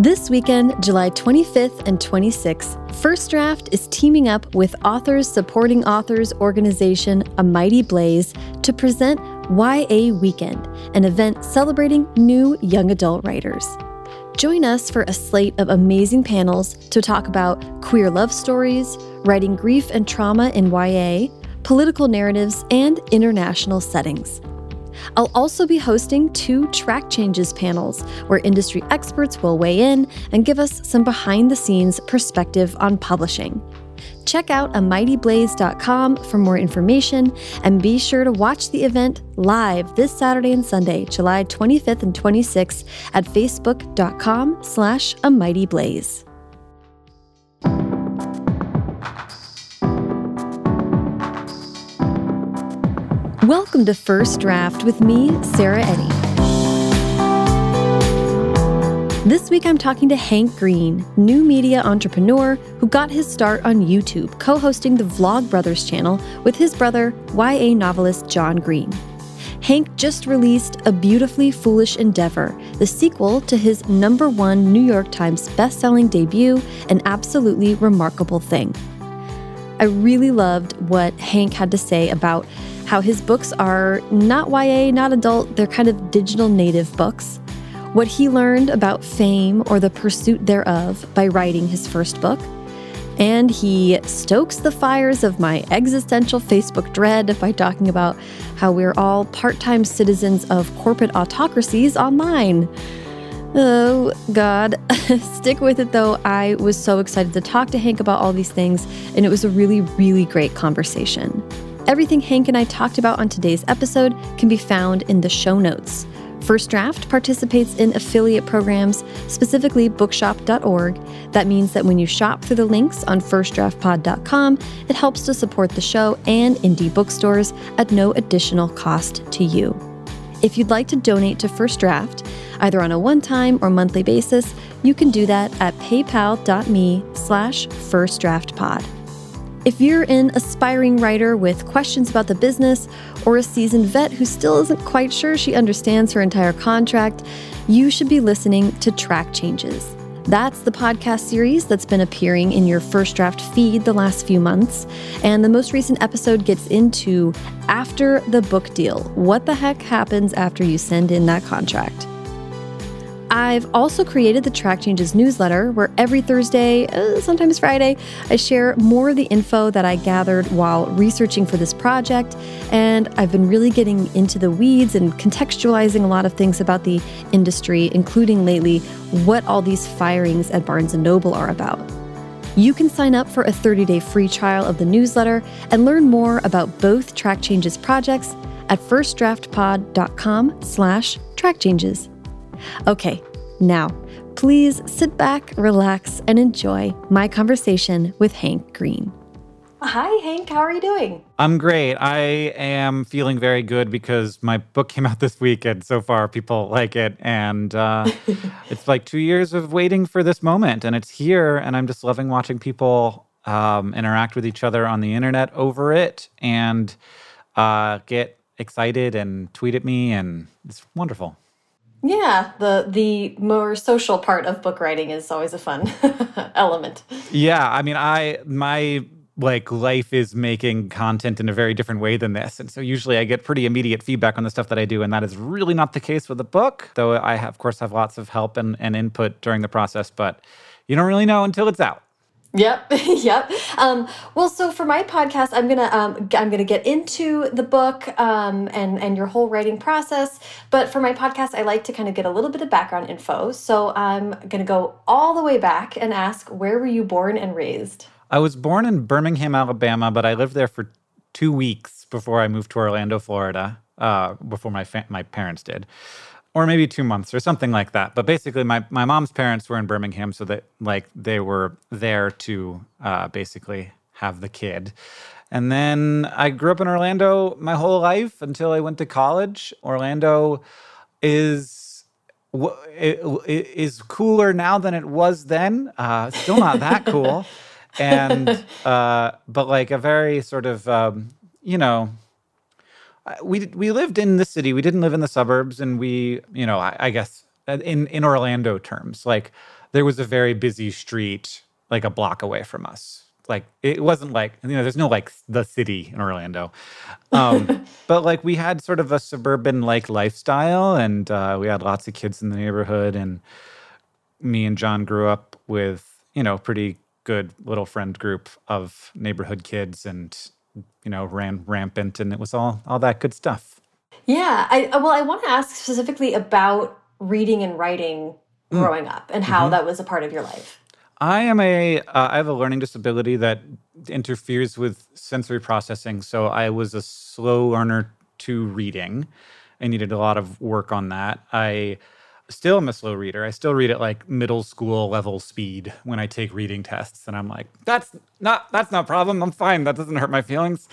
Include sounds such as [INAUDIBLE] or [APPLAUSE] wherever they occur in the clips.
This weekend, July 25th and 26th, First Draft is teaming up with Authors Supporting Authors organization A Mighty Blaze to present YA Weekend, an event celebrating new young adult writers. Join us for a slate of amazing panels to talk about queer love stories, writing grief and trauma in YA, political narratives, and international settings. I'll also be hosting two track changes panels where industry experts will weigh in and give us some behind the scenes perspective on publishing. Check out amightyblaze.com for more information and be sure to watch the event live this Saturday and Sunday, July 25th and 26th at facebook.com slash amightyblaze. Welcome to First Draft with me, Sarah Enni. This week I'm talking to Hank Green, new media entrepreneur who got his start on YouTube, co hosting the Vlogbrothers channel with his brother, YA novelist John Green. Hank just released A Beautifully Foolish Endeavor, the sequel to his number one New York Times bestselling debut, An Absolutely Remarkable Thing. I really loved what Hank had to say about how his books are not YA, not adult, they're kind of digital native books. What he learned about fame or the pursuit thereof by writing his first book. And he stokes the fires of my existential Facebook dread by talking about how we're all part time citizens of corporate autocracies online. Oh, God. [LAUGHS] Stick with it though. I was so excited to talk to Hank about all these things, and it was a really, really great conversation. Everything Hank and I talked about on today's episode can be found in the show notes. First Draft participates in affiliate programs, specifically bookshop.org. That means that when you shop through the links on firstdraftpod.com, it helps to support the show and indie bookstores at no additional cost to you. If you'd like to donate to First Draft, either on a one-time or monthly basis, you can do that at paypal.me slash firstdraftpod. If you're an aspiring writer with questions about the business or a seasoned vet who still isn't quite sure she understands her entire contract, you should be listening to Track Changes. That's the podcast series that's been appearing in your first draft feed the last few months. And the most recent episode gets into after the book deal. What the heck happens after you send in that contract? I've also created the Track Changes newsletter where every Thursday, uh, sometimes Friday, I share more of the info that I gathered while researching for this project. And I've been really getting into the weeds and contextualizing a lot of things about the industry, including lately what all these firings at Barnes & Noble are about. You can sign up for a 30-day free trial of the newsletter and learn more about both Track Changes projects at firstdraftpod.com slash trackchanges. Okay, now, please sit back, relax, and enjoy my conversation with Hank Green. Hi, Hank. How are you doing? I'm great. I am feeling very good because my book came out [LAUGHS] this week, and so far people like it. And uh, [LAUGHS] it's like two years of waiting for this moment, and it's here. And I'm just loving watching people um, interact with each other on the internet over it and uh, get excited and tweet at me, and it's wonderful. Yeah, the the more social part of book writing is always a fun [LAUGHS] element. Yeah, I mean, I my like life is making content in a very different way than this, and so usually I get pretty immediate feedback on the stuff that I do, and that is really not the case with the book. Though I have, of course have lots of help and, and input during the process, but you don't really know until it's out. Yep, [LAUGHS] yep. Um, well, so for my podcast, I'm gonna um, I'm gonna get into the book um, and and your whole writing process. But for my podcast, I like to kind of get a little bit of background info. So I'm gonna go all the way back and ask, where were you born and raised? I was born in Birmingham, Alabama, but I lived there for two weeks before I moved to Orlando, Florida. Uh, before my my parents did or maybe two months or something like that. But basically, my, my mom's parents were in Birmingham, so that like they were there to uh, basically have the kid. And then I grew up in Orlando my whole life until I went to college. Orlando is is cooler now than it was then. Uh, still not that cool, and [LAUGHS] uh, but like a very sort of um, you know we we lived in the city. We didn't live in the suburbs, and we, you know, I, I guess uh, in in Orlando terms. Like there was a very busy street like a block away from us. Like it wasn't like you know, there's no like the city in Orlando, um, [LAUGHS] but like we had sort of a suburban like lifestyle, and uh, we had lots of kids in the neighborhood, and me and John grew up with you know pretty good little friend group of neighborhood kids, and you know ran rampant, and it was all all that good stuff. Yeah, I well, I want to ask specifically about reading and writing growing mm. up and how mm -hmm. that was a part of your life. I am a uh, I have a learning disability that interferes with sensory processing. So I was a slow learner to reading. I needed a lot of work on that. I still am a slow reader. I still read at like middle school level speed when I take reading tests, and I'm like, that's not that's not a problem. I'm fine. That doesn't hurt my feelings.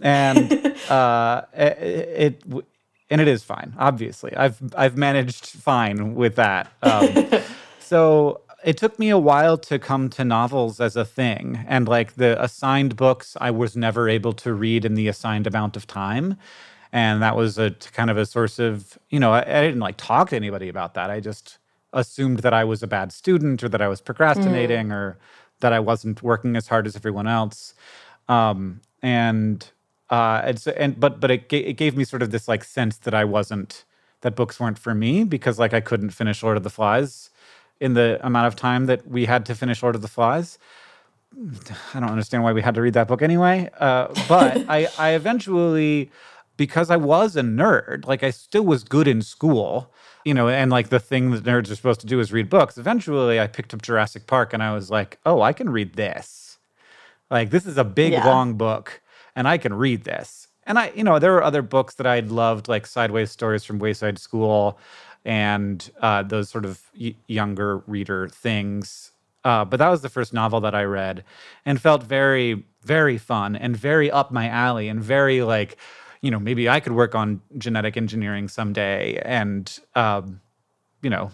And [LAUGHS] uh, it, it and it is fine. Obviously, I've I've managed fine with that. Um, [LAUGHS] so it took me a while to come to novels as a thing and like the assigned books i was never able to read in the assigned amount of time and that was a kind of a source of you know I, I didn't like talk to anybody about that i just assumed that i was a bad student or that i was procrastinating mm. or that i wasn't working as hard as everyone else um, and uh, it's and but but it, it gave me sort of this like sense that i wasn't that books weren't for me because like i couldn't finish lord of the flies in the amount of time that we had to finish Lord of the Flies. I don't understand why we had to read that book anyway. Uh, but [LAUGHS] I, I eventually, because I was a nerd, like I still was good in school, you know, and like the thing that nerds are supposed to do is read books. Eventually, I picked up Jurassic Park and I was like, oh, I can read this. Like, this is a big, yeah. long book and I can read this. And I, you know, there were other books that I'd loved, like Sideways Stories from Wayside School and uh, those sort of younger reader things. Uh, but that was the first novel that I read and felt very, very fun and very up my alley and very like, you know, maybe I could work on genetic engineering someday. And, um, you know,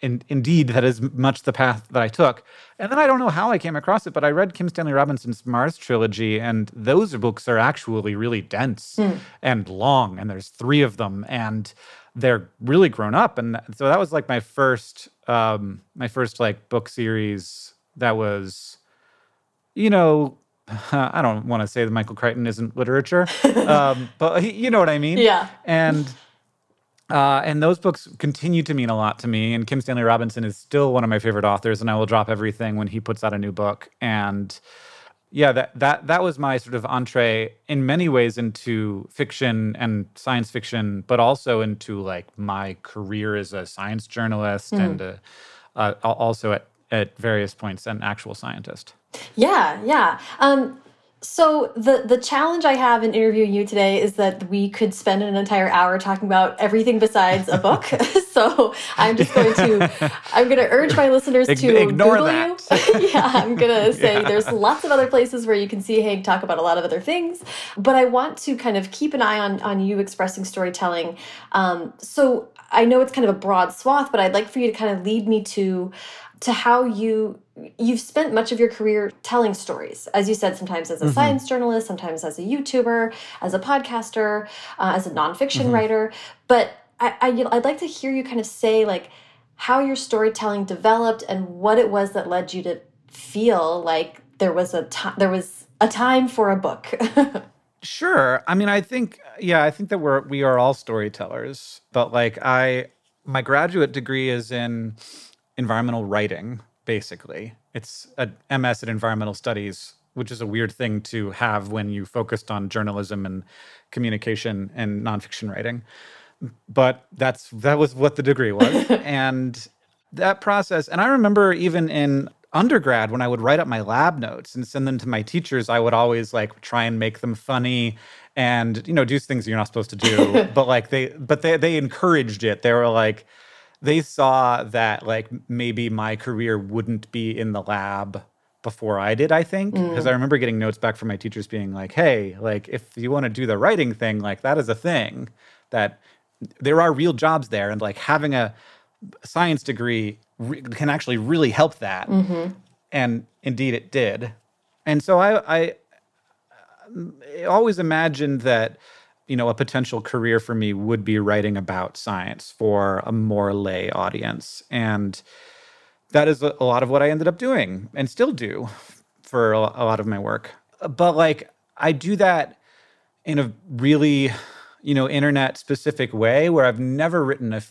in, indeed, that is much the path that I took. And then I don't know how I came across it, but I read Kim Stanley Robinson's Mars trilogy, and those books are actually really dense mm. and long, and there's three of them. And they're really grown up and so that was like my first um my first like book series that was you know [LAUGHS] i don't want to say that michael crichton isn't literature um [LAUGHS] but you know what i mean yeah and uh, and those books continue to mean a lot to me. And Kim Stanley Robinson is still one of my favorite authors, and I will drop everything when he puts out a new book. And yeah, that that that was my sort of entree in many ways into fiction and science fiction, but also into like my career as a science journalist mm. and uh, uh, also at at various points an actual scientist. Yeah, yeah. Um, so the the challenge I have in interviewing you today is that we could spend an entire hour talking about everything besides a book. [LAUGHS] [LAUGHS] so I'm just going to I'm going to urge my listeners to ignore Google that. you. [LAUGHS] yeah, I'm going to say yeah. there's lots of other places where you can see Hank talk about a lot of other things, but I want to kind of keep an eye on on you expressing storytelling. Um, so I know it's kind of a broad swath, but I'd like for you to kind of lead me to to how you you've spent much of your career telling stories. As you said sometimes as a mm -hmm. science journalist sometimes as a youtuber as a podcaster uh, as a nonfiction mm -hmm. writer. But I, I i'd like to hear you kind of say like how your storytelling developed and what it was that led you to feel like there was a time there was a time for a book. [LAUGHS] Sure. I mean i think yeah i think that we're we are all storytellers. But like i my graduate degree is in environmental writing, basically. It's a MS in environmental studies, which is a weird thing to have when you focused on journalism and communication and nonfiction writing. But that's that was what the degree was. [LAUGHS] and that process, and I remember even in undergrad when I would write up my lab notes and send them to my teachers, I would always like try and make them funny and you know do things you're not supposed to do. [LAUGHS] but like they but they they encouraged it. They were like, they saw that like maybe my career wouldn't be in the lab before I did, I think. Because mm. I remember getting notes back from my teachers being like, hey, like if you want to do the writing thing, like that is a thing that there are real jobs there. And like having a science degree can actually really help that. Mm -hmm. And indeed it did. And so I, I, I always imagined that you know, a potential career for me would be writing about science for a more lay audience. And that is a, lot of what I ended up doing and still do for a, a lot of my work. But like, I do that in a really, you know, internet specific way where I've never written a,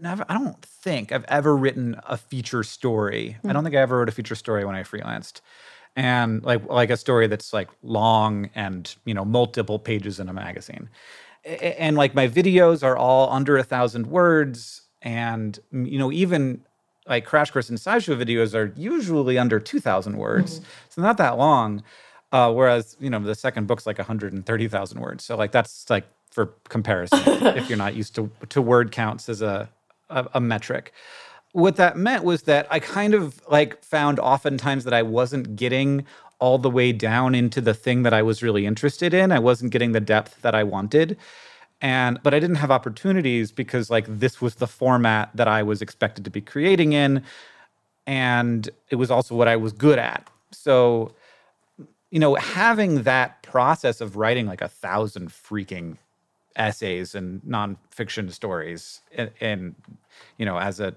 never, I don't think I've ever written a feature story. Mm. I don't think I ever wrote a feature story when I freelanced and like like a story that's like long and you know multiple pages in a magazine. And like my videos are all under a thousand words and you know even like crash course and scishow videos are usually under 2000 words. Mm-hmm. so not that long uh, whereas you know the second book's like 130000 words. So like that's like for comparison if you're not used to to word counts as a, a, a metric what that meant was that I kind of like found oftentimes that I wasn't getting all the way down into the thing that I was really interested in. I wasn't getting the depth that I wanted. And but I didn't have opportunities because like this was the format that I was expected to be creating in and it was also what I was good at. So you know, having that process of writing like a thousand freaking essays and nonfiction stories and, and you know, as a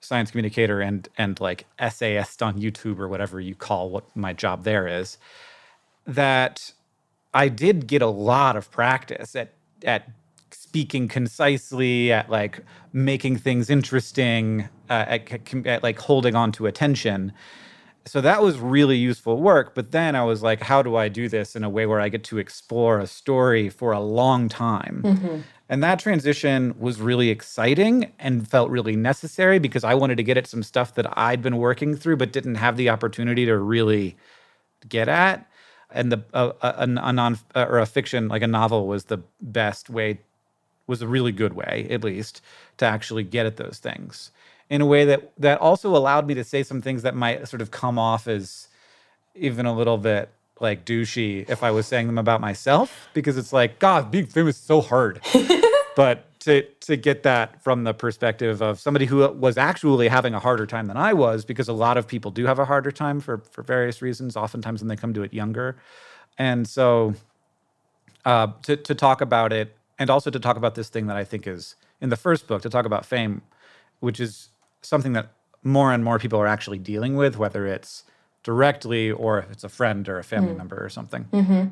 science communicator and and like essayist on YouTube or whatever you call what my job there is, that I did get a lot of practice at at speaking concisely, at like making things interesting, uh, at, at like holding on to attention. So that was really useful work. But then I was like, how do I do this in a way where I get to explore a story for a long time? Mm-hmm. And that transition was really exciting and felt really necessary because I wanted to get at some stuff that I'd been working through but didn't have the opportunity to really get at. And the a, a, a non or a fiction like a novel was the best way, was a really good way at least to actually get at those things in a way that that also allowed me to say some things that might sort of come off as even a little bit like douchey if I was saying them about myself because it's like God, being famous is so hard. [LAUGHS] but to to get that from the perspective of somebody who was actually having a harder time than I was, because a lot of people do have a harder time for for various reasons. Oftentimes when they come to it younger, and so uh, to to talk about it and also to talk about this thing that I think is in the first book to talk about fame, which is something that more and more people are actually dealing with, whether it's directly or if it's a friend or a family mm. member or something. Mm -hmm.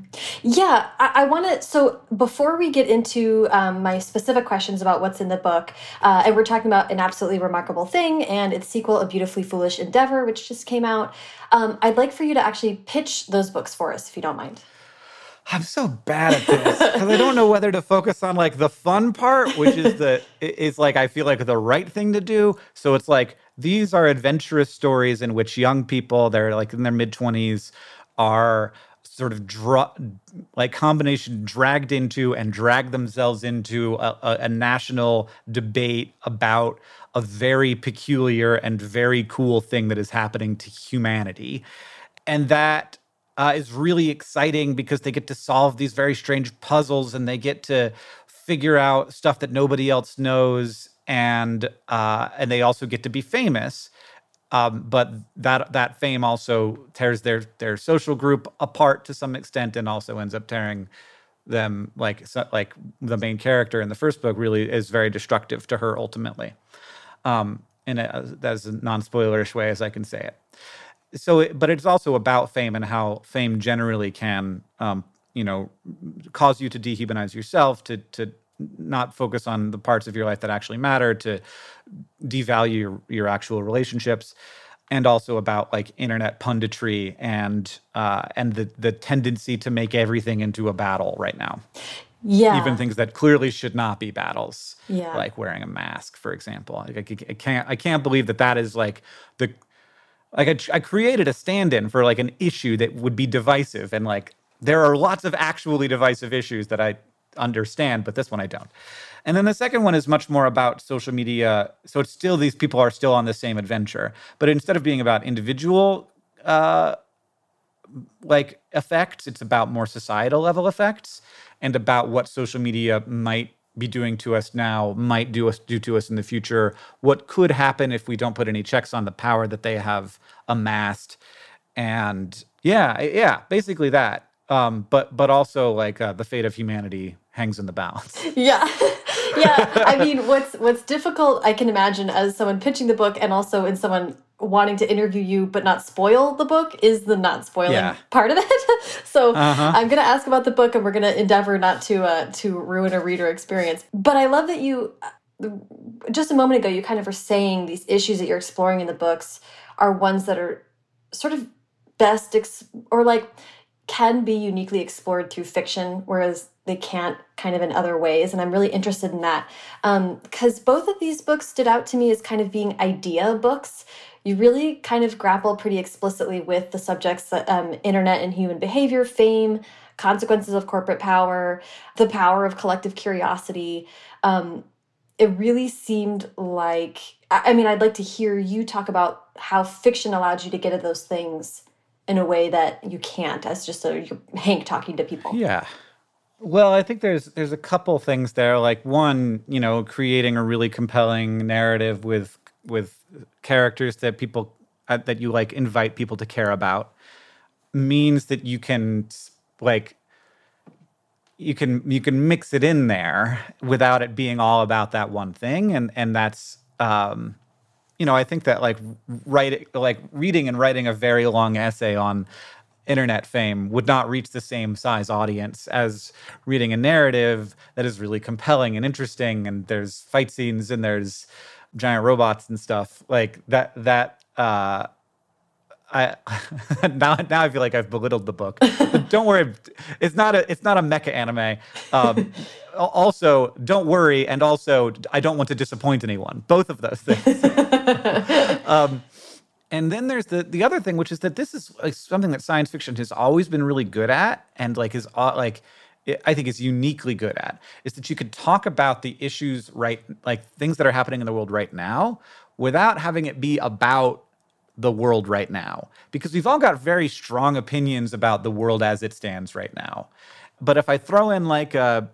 Yeah, I, I want to. So before we get into um, my specific questions about what's in the book, uh, and we're talking about an absolutely remarkable thing and its sequel, A Beautifully Foolish Endeavor, which just came out, um, I'd like for you to actually pitch those books for us, if you don't mind. I'm so bad at this because I don't know whether to focus on like the fun part, which is the is like I feel like the right thing to do. So it's like these are adventurous stories in which young people, they're like in their mid 20s, are sort of dra- like combination dragged into and drag themselves into a, a, a, national debate about a very peculiar and very cool thing that is happening to humanity. And that uh, is really exciting because they get to solve these very strange puzzles and they get to figure out stuff that nobody else knows and uh, and they also get to be famous. Um, but that that fame also tears their their social group apart to some extent, and also ends up tearing them like so, like the main character in the first book really is very destructive to her ultimately, um, in a, as a non spoilerish way as I can say it. So, it, but it's also about fame and how fame generally can, um, you know, cause you to dehumanize yourself, to to not focus on the parts of your life that actually matter, to devalue your, your actual relationships, and also about like internet punditry and uh, and the the tendency to make everything into a battle right now. Yeah. Even things that clearly should not be battles. Yeah. Like wearing a mask, for example. Like, I, I can't I can't believe that that is like the like I, I created a stand-in for like an issue that would be divisive and like there are lots of actually divisive issues that I understand, but this one I don't. And then the second one is much more about social media. So it's still these people are still on the same adventure, but instead of being about individual uh, like effects, it's about more societal level effects and about what social media might be doing to us now, might do us do to us in the future. What could happen if we don't put any checks on the power that they have amassed? And yeah, yeah, basically that. Um, but but also like uh, the fate of humanity hangs in the balance. [LAUGHS] Yeah. [LAUGHS] yeah. I mean, what's what's difficult, I can imagine, as someone pitching the book and also in someone wanting to interview you but not spoil the book is the not spoiling yeah. part of it. [LAUGHS] so uh -huh. I'm going to ask about the book and we're going to endeavor not to uh, to ruin a reader experience. But I love that you just a moment ago you kind of were saying these issues that you're exploring in the books are ones that are sort of best or like can be uniquely explored through fiction whereas they can't kind of in other ways and i'm really interested in that. Because um, both of these books stood out to me as kind of being idea books. You really kind of grapple pretty explicitly with the subjects um, internet and human behavior fame consequences of corporate power the power of collective curiosity. Um, it really seemed like i mean i'd like to hear you talk about how fiction allowed you to get at those things in a way that you can't as just a hank talking to people. Yeah. Well, I think there's there's a couple things there. Like one, you know, creating a really compelling narrative with with characters that people uh, that you like invite people to care about means that you can like you can you can mix it in there without it being all about that one thing. And and that's um you know i think that like writing like reading and writing a very long essay on internet fame would not reach the same size audience as reading a narrative that is really compelling and interesting and there's fight scenes and there's giant robots and stuff. Like that that uh I [LAUGHS] now now I feel like I've belittled the book. But don't worry, it's not a it's not a mecha anime. Um, [LAUGHS] also, don't worry, and also I don't want to disappoint anyone. Both of those things. [LAUGHS] um, and then there's the the other thing, which is that this is like something that science fiction has always been really good at, and like is uh, like I think is uniquely good at is that you could talk about the issues right, like things that are happening in the world right now, without having it be about the world right now, because we've all got very strong opinions about the world as it stands right now. But if I throw in like a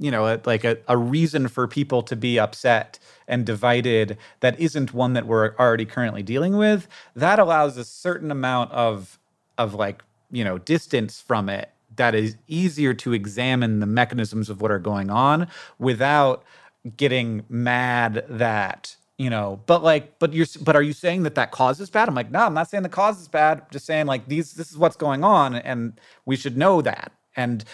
you know, a, like a, a reason for people to be upset and divided that isn't one that we're already currently dealing with, that allows a certain amount of of like, you know, distance from it that is easier to examine the mechanisms of what are going on without getting mad that you know but like but you're but are you saying that that cause is bad? I'm like no i'm not saying the cause is bad. I'm just saying like these this is what's going on and we should know that. And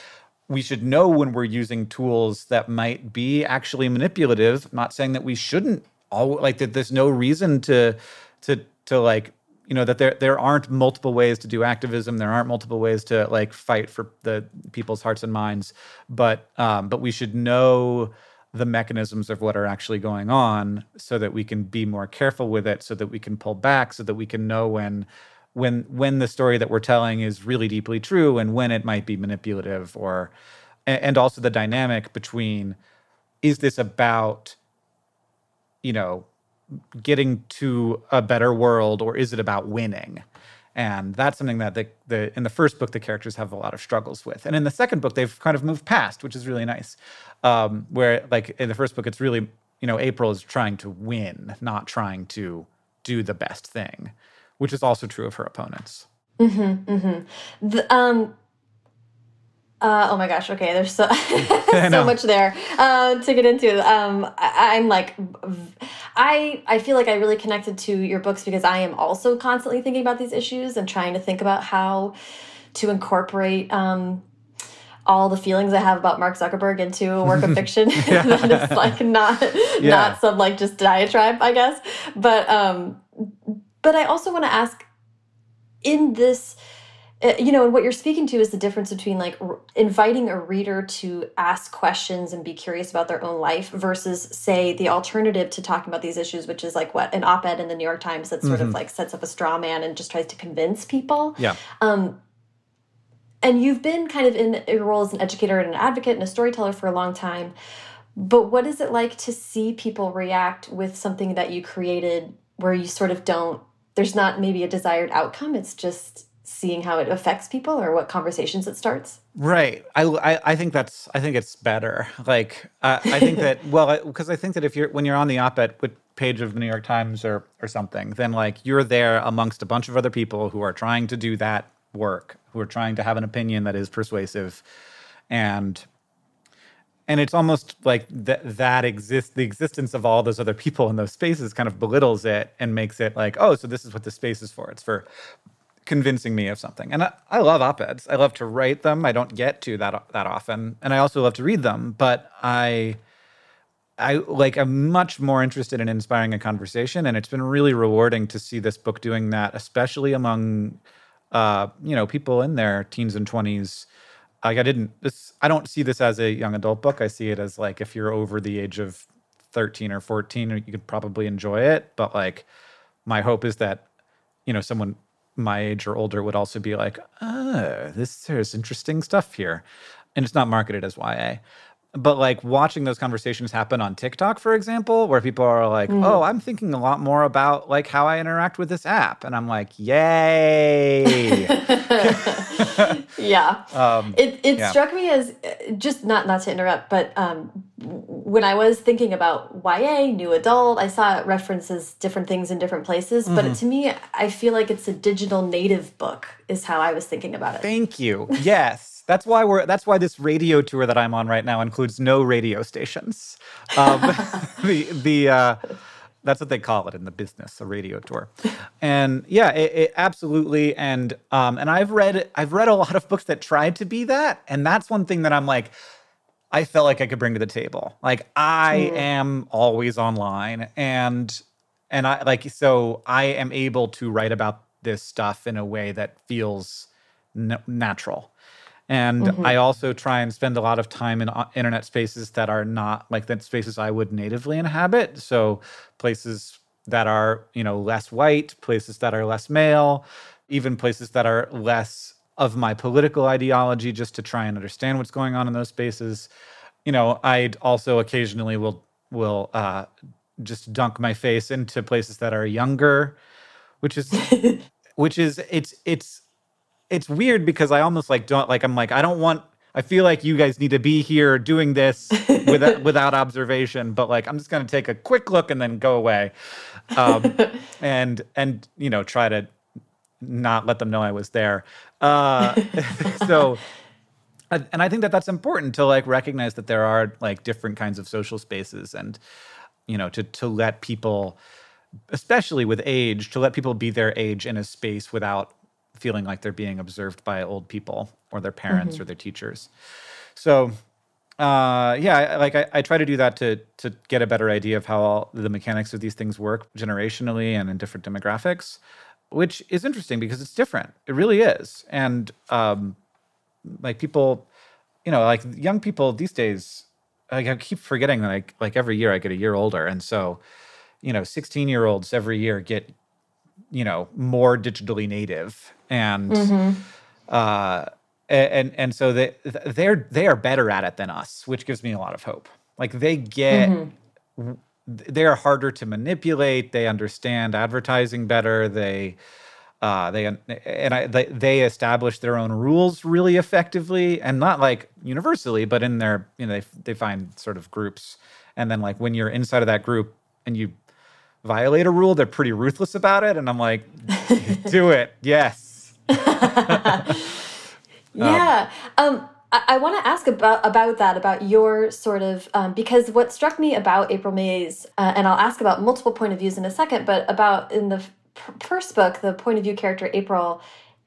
we should know when we're using tools that might be actually manipulative. I'm not saying that we shouldn't all like that there's no reason to to to like you know that there there aren't multiple ways to do activism. There aren't multiple ways to like fight for the people's hearts and minds. But um but we should know the mechanisms of what are actually going on so that we can be more careful with it so that we can pull back so that we can know when when when the story that we're telling is really deeply true and when it might be manipulative or and also the dynamic between is this about you know getting to a better world or is it about winning and that's something that the, the in the first book the characters have a lot of struggles with and in the second book they've kind of moved past which is really nice um, where like in the first book it's really you know april is trying to win not trying to do the best thing which is also true of her opponents. Mm-hmm, mm-hmm. The, um, uh, oh my gosh. Okay, there's so [LAUGHS] [LAUGHS] so much there uh, to get into. Um, I, am like, I I feel like I really connected to your books because I am also constantly thinking about these issues and trying to think about how to incorporate um, all the feelings I have about Mark Zuckerberg into a work of [LAUGHS] fiction that is like not yeah. not some like just diatribe, I guess. But um, but I also want to ask in this, you know, and what you're speaking to is the difference between like inviting a reader to ask questions and be curious about their own life versus, say, the alternative to talking about these issues, which is like what an op ed in the New York Times that sort mm -hmm. of mm-hmm. like sets up a straw man and just tries to convince people. Yeah. Um, and you've been kind of in a role as an educator and an advocate and a storyteller for a long time. But what is it like to see people react with something that you created where you sort of don't there's not maybe a desired outcome. It's just seeing how it affects people or what conversations it starts. Right. I, I, I think that's, I think it's better. Like, uh, I think that, [LAUGHS] well, because I think that if you're, when you're on the op-ed page of the New York Times or, or something, then like you're there amongst a bunch of other people who are trying to do that work, who are trying to have an opinion that is persuasive. And and it's almost like that that exists the existence of all those other people in those spaces kind of belittles it and makes it like oh so this is what the space is for it's for convincing me of something. And i, I love op-eds. I love to write them. I don't get to that that often. And i also love to read them but i I like I'm much more interested in inspiring a conversation, and it's been really rewarding to see this book doing that, especially among uh, you know people in their teens and twenties. Like I didn't this I don't see this as a young adult book. I see it as like if you're over the age of 13 or 14, you could probably enjoy it. But like my hope is that, you know, someone my age or older would also be like, oh, this there's interesting stuff here. And it's not marketed as YA but like watching those conversations happen on TikTok, for example, where people are like, mm. "Oh, I'm thinking a lot more about like how I interact with this app," and I'm like, "Yay!" [LAUGHS] [LAUGHS] yeah. Um, it it yeah. struck me as just not not to interrupt, but um, when I was thinking about YA, new adult, I saw references different things in different places, mm -hmm. but mm-hmm. to me, I feel like it's a digital native book. Is how I was thinking about it. Thank you. Yes. That's why we're. That's why this radio tour that I'm on right now includes no radio stations. Um, [LAUGHS] the the uh, that's what they call it in the business, a radio tour. And yeah, it, it absolutely. And um, and I've read I've read a lot of books that tried to be that, and that's one thing that I'm like. I felt like I could bring to the table. Like I mm. am always online, and and I like so I am able to write about this stuff in a way that feels natural and mm-hmm. I also try and spend a lot of time in uh, internet spaces that are not like the spaces I would natively inhabit. So places that are, you know, less white, places that are less male, even places that are less of my political ideology just to try and understand what's going on in those spaces. You know, I also occasionally will will uh, just dunk my face into places that are younger, which is [LAUGHS] which is it's it's it's weird because I almost like don't like I'm like I don't want I feel like you guys need to be here doing this without [LAUGHS] without observation, but like I'm just gonna take a quick look and then go away, um, [LAUGHS] and and you know try to not let them know I was there. Uh, [LAUGHS] so, and I think that that's important to like recognize that there are like different kinds of social spaces, and you know to to let people, especially with age, to let people be their age in a space without feeling like they're being observed by old people or their parents mm-hmm. or their teachers. So, uh, yeah, I, like I, I, try to do that to to get a better idea of how all the mechanics of these things work generationally and in different demographics, which is interesting because it's different. It really is, and um, like people, you know, like young people these days. Like I keep forgetting that like like every year I get a year older, and so, you know, sixteen year olds every year get you know more digitally native and mm-hmm. uh, and and so they they're they are better at it than us, which gives me a lot of hope. Like they get. Mm-hmm. They are harder to manipulate. They understand advertising better. They, uh, they and I, they, they establish their own rules really effectively, and not like universally, but in their you know they they find sort of groups, and then like when you're inside of that group and you violate a rule, they're pretty ruthless about it. And I'm like, [LAUGHS] do it. Yes. [LAUGHS] yeah. Um, I, I want to ask about about that, about your sort of um, because what struck me about April May's, uh, and I'll ask about multiple point of views in a second, but about in the first book, the point of view character April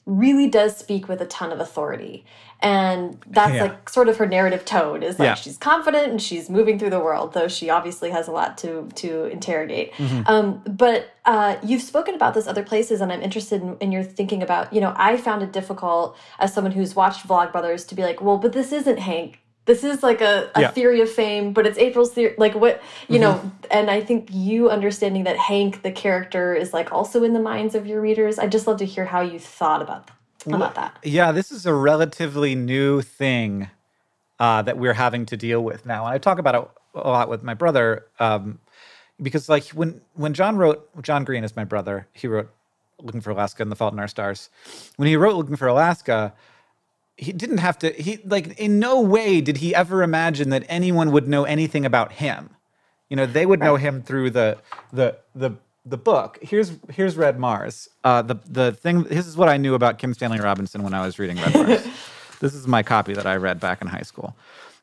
really does speak with a ton of authority and that's yeah. like sort of her narrative tone is like yeah. she's confident and she's moving through the world though she obviously has a lot to to interrogate mm -hmm. um, but uh, you've spoken about this other places and i'm interested in, in, your thinking about you know i found it difficult as someone who's watched vlogbrothers to be like well but this isn't hank this is like a, a yeah. theory of fame, but it's April's theory. Like what, you mm -hmm. know, mm-hmm. and I think you understanding that Hank, the character, is like also in the minds of your readers. I just love to hear how you thought about, about that. Yeah, this is a relatively new thing uh, that we're having to deal with now. And I talk about it a lot with my brother um, because like when, when John wrote, John Green is my brother, he wrote Looking for Alaska and The Fault in Our Stars. When he wrote Looking for Alaska, he didn't have to he like in no way did he ever imagine that anyone would know anything about him. You know they would know him through the the the the book. Here's here's red mars. Uh the the thing this is what i knew about kim stanley robinson when i was reading red mars. [LAUGHS] This is my copy that i read back in high school.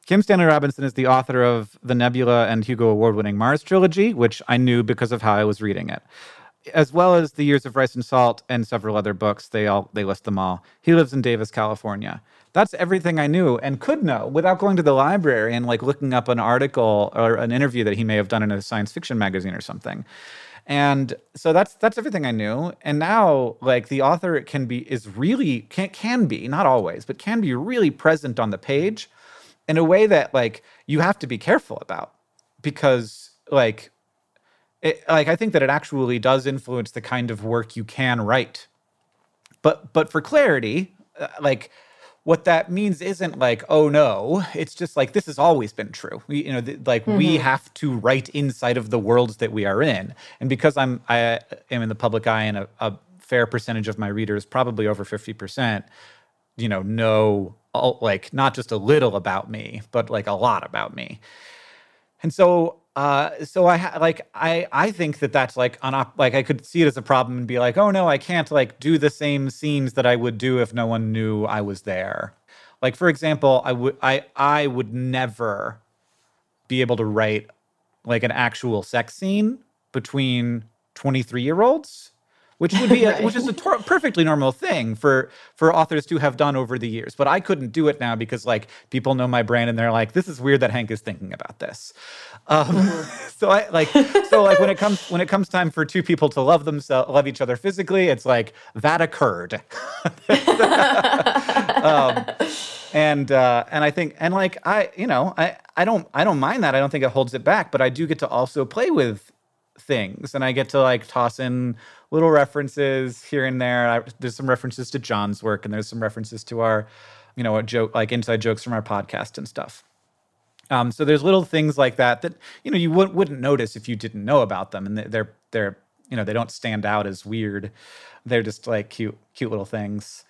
Kim Stanley Robinson is the author of the Nebula and Hugo Award winning Mars trilogy, which I knew because of how I was reading it. As well as The Years of Rice and Salt and several other books. They all they list them all. He lives in Davis, California. That's everything I knew and could know without going to the library and like looking up an article or an interview that he may have done in a science fiction magazine or something. And so that's that's everything I knew. And now like the author can be is really can can be, not always, but can be really present on the page in a way that like you have to be careful about because like it, like I think that it actually does influence the kind of work you can write. But but for clarity, uh, like what that means isn't like oh no it's just like this has always been true we, you know th- like mm-hmm. we have to write inside of the worlds that we are in and because i'm i am in the public eye and a, a fair percentage of my readers probably over 50% you know know all, like not just a little about me, but like a lot about me. And so uh, so I ha- like I I think that that's like on op- like I could see it as a problem and be like, oh no, I can't like do the same scenes that I would do if no one knew I was there. Like for example, I would I I would never be able to write like an actual sex scene between 23 year olds which would be a, right. which is a [LAUGHS] tor- perfectly normal thing for for authors to have done over the years. But I couldn't do it now because like people know my brand and they're like, this is weird that Hank is thinking about this. Um, mm-hmm. [LAUGHS] so I like so like when it comes when it comes time for two people to love themselves love each other physically, it's like that occurred. [LAUGHS] um, and uh, and I think and like I you know I I don't I don't mind that I don't think it holds it back, but I do get to also play with things and I get to like toss in little references here and there. I, there's some references to John's work, and there's some references to our, you know, a joke like inside jokes from our podcast and stuff. Um, so there's little things like that that you know you w- wouldn't notice if you didn't know about them, and they're they're you know they don't stand out as weird. They're just like cute cute little things.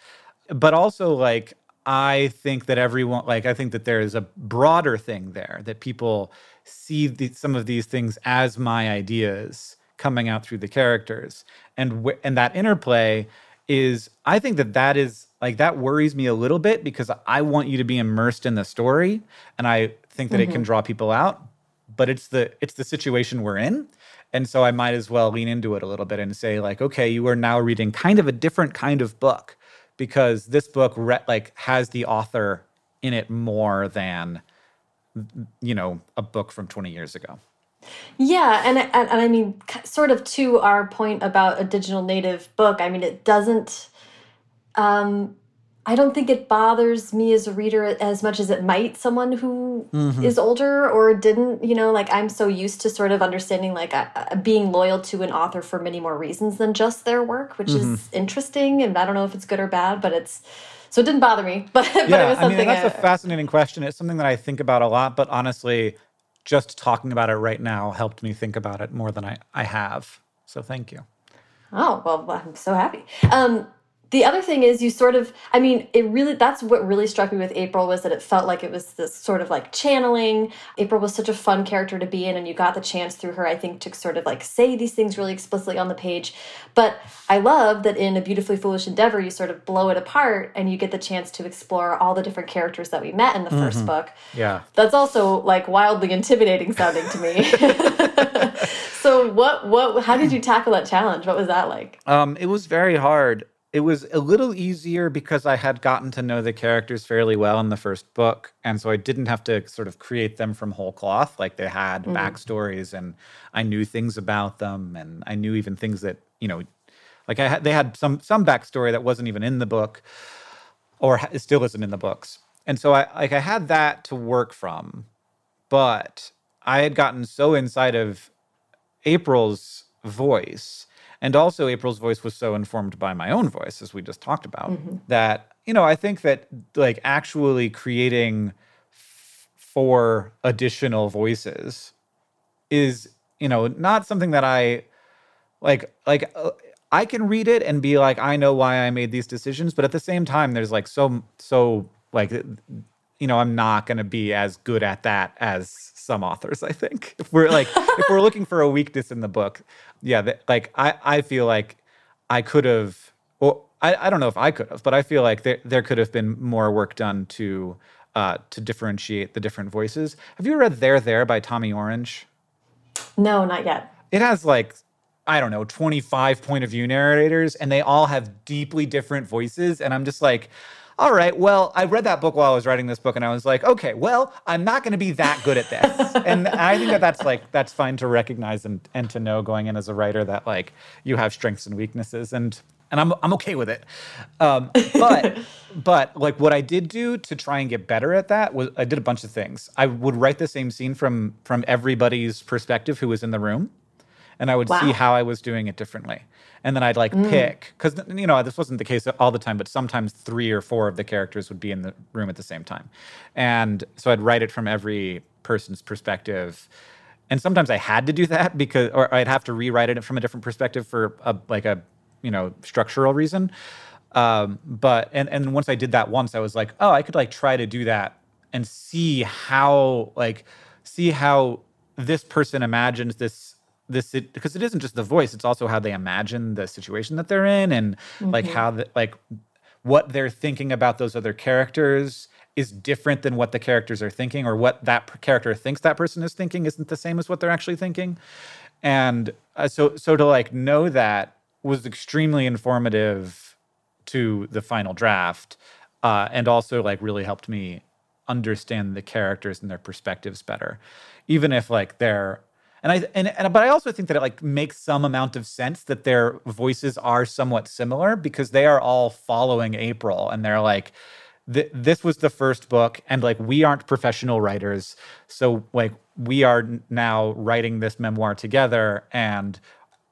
But also like I think that everyone like I think that there is a broader thing there that people see the, some of these things as my ideas coming out through the characters and wh- and that interplay is i think that that is like that worries me a little bit because i want you to be immersed in the story and i think that mm-hmm. it can mm-hmm. draw people out but it's the it's the situation we're in and so i might as well lean into it a little bit and say like okay you are now reading kind of a different kind of book because this book re- like has the author in it more than you know a book from 20 years ago yeah, and, and and I mean, sort of to our point about a digital native book. I mean, it doesn't. Um, I don't think it bothers me as a reader as much as it might someone who mm -hmm. is older or didn't. You know, like I'm so used to sort of understanding like uh, uh being loyal to an author for many more reasons than just their work, which mm -hmm. is mm-hmm. interesting. And I don't know if it's good or bad, but it's so it didn't bother me. [LAUGHS] But, yeah, it was something. I mean, that's I, a fascinating question. It's something that I think about a lot. But honestly, just talking about it right now helped me think about it more than I, I have. So thank you. Oh, well, I'm so happy. Um, the other thing is you sort of i mean it really that's what really struck me with april was that it felt like it was this sort of like channeling. April was such a fun character to be in and you got the chance through her i think to sort of like say these things really explicitly on the page. But i love that in a beautifully foolish endeavor you sort of blow it apart and you get the chance to explore all the different characters that we met in the mm -hmm. first mm-hmm. book. Yeah. That's also like wildly intimidating sounding to me. [LAUGHS] So what what how did you tackle that challenge? What was that like? Um it was very hard it was a little easier because I had gotten to know the characters fairly well in the first book. And so I didn't have to sort of create them from whole cloth. Like they had mm. backstories and I knew things about them. And I knew even things that, you know, like I had, they had some, some backstory that wasn't even in the book or still isn't in the books. And so I, like I had that to work from, but I had gotten so inside of April's voice and also, April's voice was so informed by my own voice, as we just talked about, mm-hmm. that, you know, I think that like actually creating f- four additional voices is, you know, not something that I like, like, uh, I can read it and be like, I know why I made these decisions. But at the same time, there's like so, so, like, you know, I'm not going to be as good at that as some authors. I think if we're like if we're looking for a weakness in the book, yeah, that, like I I feel like I could have. Well, I, I don't know if I could have, but I feel like there there could have been more work done to uh, to differentiate the different voices. Have you read There There by Tommy Orange? No, not yet. It has like I don't know, 25 point of view narrators, and they all have deeply different voices. And I'm just like, all right, well, I read that book while I was writing this book, and I was like, okay, well, I'm not going to be that good at this. [LAUGHS] and I think that that's like, that's fine to recognize and, and to know going in as a writer that like you have strengths and weaknesses. And and I'm I'm okay with it. Um, but [LAUGHS] but like what I did do to try and get better at that was I did a bunch of things. I would write the same scene from from everybody's perspective who was in the room and I would wow. see how I was doing it differently. And then I'd like mm. pick because you know this wasn't the case all the time, but sometimes three or four of the characters would be in the room at the same time, and so I'd write it from every person's perspective. And sometimes I had to do that because, or I'd have to rewrite it from a different perspective for a like a you know structural reason. Um, but and and once I did that once, I was like, oh, I could like try to do that and see how like see how this person imagines this this because it isn't just the voice it's also how they imagine the situation that they're in and mm-hmm. like how the, like what they're thinking about those other characters is different than what the characters are thinking or what that character thinks that person is thinking isn't the same as what they're actually thinking and uh, so so to like know that was extremely informative to the final draft uh, and also like really helped me understand the characters and their perspectives better even if like they're and I and, and but I also think that it like makes some amount of sense that their voices are somewhat similar because they are all following April and they're like this was the first book and like we aren't professional writers. So like we are now writing this memoir together and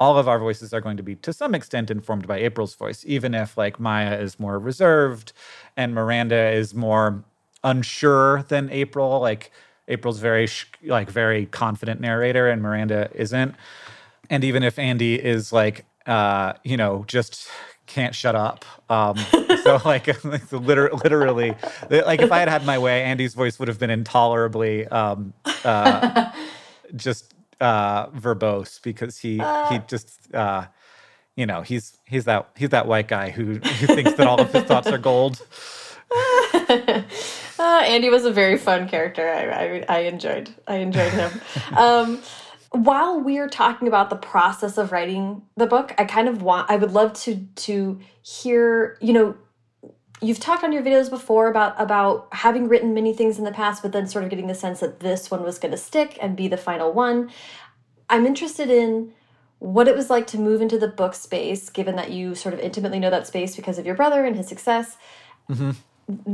all of our voices are going to be to some extent informed by April's voice even if like Maya is more reserved and Miranda is more unsure than April. Like April's very like very confident narrator and Miranda isn't. And even if Andy is like uh, you know, just can't shut up. Um, [LAUGHS] so like, [LAUGHS] like literally, literally, like if I had had my way, Andy's voice would have been intolerably um, uh, just uh, verbose because he uh. he just uh, you know he's he's that he's that white guy who who thinks that all of his thoughts are gold. [LAUGHS] Uh, [LAUGHS] Andy was a very fun character. I, I, I enjoyed I enjoyed him. [LAUGHS] um, while we're talking about the process of writing the book, I kind of want I would love to to hear you know you've talked on your videos before about about having written many things in the past, but then sort of getting the sense that this one was going to stick and be the final one. I'm interested in what it was like to move into the book space, given that you sort of intimately know that space because of your brother and his success. Mm -hmm.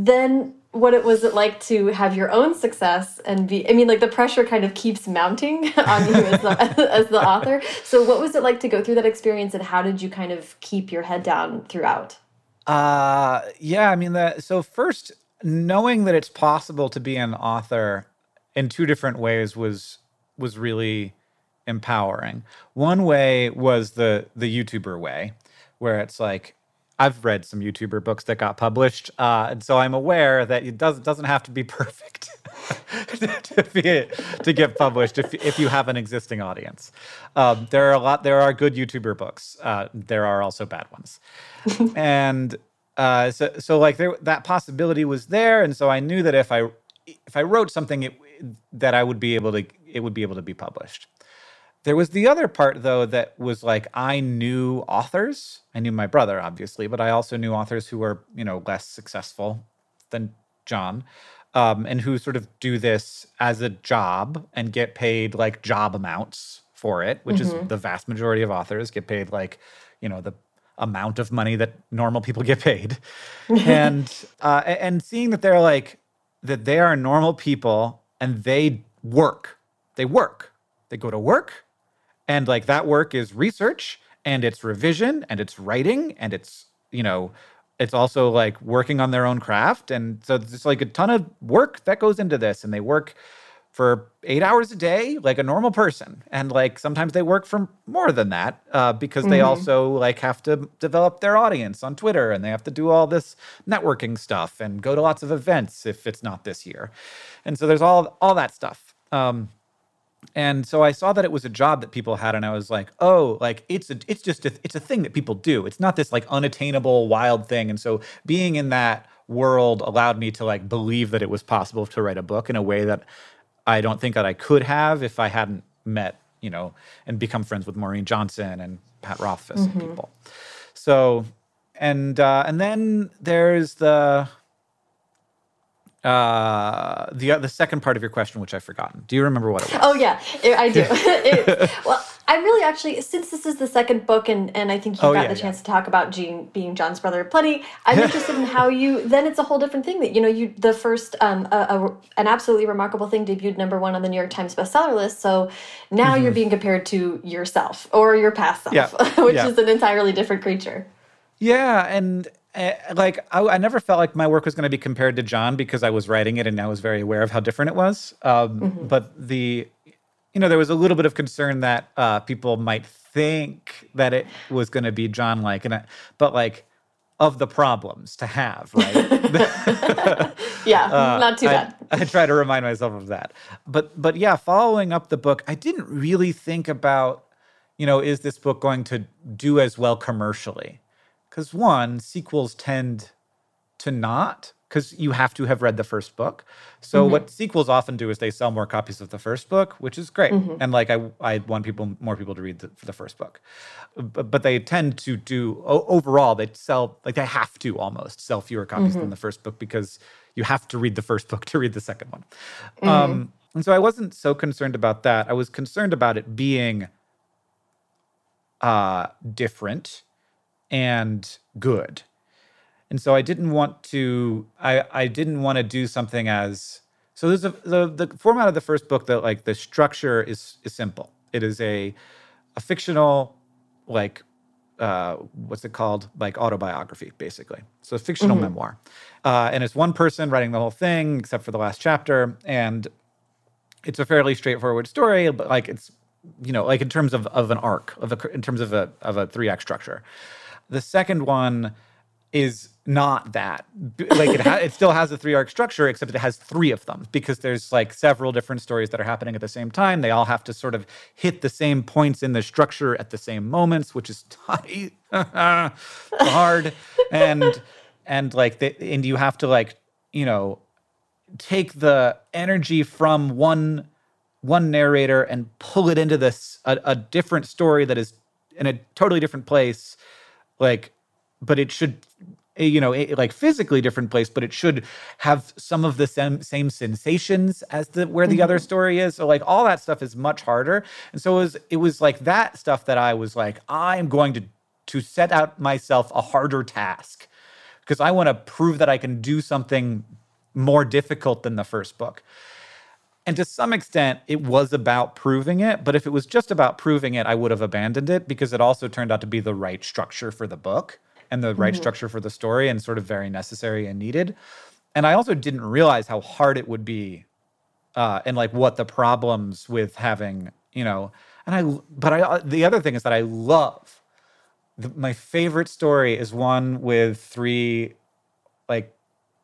Then what it was it like to have your own success and be i mean like the pressure kind of keeps mounting [LAUGHS] on you as the, [LAUGHS] as the author. So what was it like to go through that experience and how did you kind of keep your head down throughout? Uh yeah i mean that so first knowing that it's possible to be an author in two different ways was was really empowering. One way was the the youtuber way where it's like I've read some YouTuber books that got published, uh, and so I'm aware that it does, doesn't have to be [LAUGHS] perfect [LAUGHS] to, be, to get published if, if you have an existing audience. Um, there are a lot. There are good YouTuber books. Uh, there are also bad ones, [LAUGHS] and uh, so so like there, that possibility was there, and so I knew that if I if I wrote something, it, that I would be able to it would be able to be published. There was the other part though that was like I knew authors. I knew my brother obviously, but I also knew authors who were, you know, less successful than John. Um, and who sort of do this as a job and get paid like job amounts for it, which mm-hmm. is the vast majority of authors get paid like, you know, the amount of money that normal people get paid. [LAUGHS] and uh, and seeing that they're like that they are normal people and they work. They work. They go to work and like that work is research and it's revision and it's writing and it's, you know, it's also like working on their own craft. And so it's like a ton of work that goes into this. And they work for eight hours a day like a normal person and like sometimes they work for more than that uh, because they mm-hmm. also like have to develop their audience on twitter and they have to do all this networking stuff and go to lots of events if it's not this year and so there's all all that stuff um, and so I saw that it was a job that people had, and I was like, oh, like it's a, it's just a, it's a thing that people do. It's not this like unattainable wild thing. And so being in that world allowed me to like believe that it was possible to write a book in a way that I don't think that I could have if I hadn't met, you know, and become friends with Maureen Johnson and Pat Rothfuss mm-hmm. and people. So, and uh, and then there's the uh, the the second part of your question, which I've forgotten. Do you remember what it was? Oh yeah, I do. [LAUGHS] [LAUGHS] it, well, I'm really actually, since this is the second book, and and I think you oh, got yeah, the chance yeah. to talk about Gene being John's brother plenty. I'm [LAUGHS] interested in how you. Then it's a whole different thing that you know you the first um a, a, an absolutely remarkable thing debuted number one on the New York Times bestseller list. So now mm -hmm. you're being compared to yourself or your past self, yeah. which is an entirely different creature. Yeah, and uh, like I, I, never felt like my work was going to be compared to John because I was writing it and I was very aware of how different it was. Um, mm-hmm. But the, you know, there was a little bit of concern that uh, people might think that it was going to be John like, and I, but like of the problems to have, right? [LAUGHS] [LAUGHS] yeah, uh, not too bad. I, I try to remind myself of that. But but yeah, following up the book, I didn't really think about, you know, is this book going to do as well commercially? Because one, sequels tend to not, because you have to have read the first book. So mm-hmm. what sequels often do is they sell more copies of the first book, which is great. Mm-hmm. And like I, I want people, more people to read the, the first book, but, but, they tend to do overall. They sell like they have to almost sell fewer copies mm-hmm. than the first book because you have to read the first [LAUGHS] book to read the second one. Mm-hmm. Um, and so I wasn't so concerned about that. I was concerned about it being uh, different and good. And so I didn't want to I I didn't want to do something as so there's a the, the format of the first book that like the structure is is simple. It is a a fictional like uh, what's it called? Like autobiography, basically. So a fictional mm-hmm. memoir. Uh, and it's one person writing the whole thing, except for the last chapter. And it's a fairly straightforward story, but like it's, you know, like in terms of, of an arc, of a, in terms of a, of a three act structure. The second one is not that. Like it, ha- it still has a three arc structure except it has three of them because there's like several different stories that are happening at the same time. They all have to sort of hit the same points in the structure at the same moments which is tight [LAUGHS] hard. And and like the, and you have to like you know take the energy from one one narrator and pull it into this a, a different story that is in a totally different place like but it should eh, you know eh, like physically different place but it should have some of the same same sensations as the where the mm-hmm. other story is. So like all that stuff is much harder. And so it was it was like that stuff that i was like i'm going to to set out myself a harder task because i want to prove that i can do something more difficult than the first book and to some extent, it was about proving it. But if it was just about proving it, I would have abandoned it because it also turned out to be the right structure for the book and the right mm-hmm. structure for the story and sort of very necessary and needed. And I also didn't realize how hard it would be uh, and like what the problems with having, you know, and I, but I, uh, the other thing is that I love the, my favorite story is one with three, like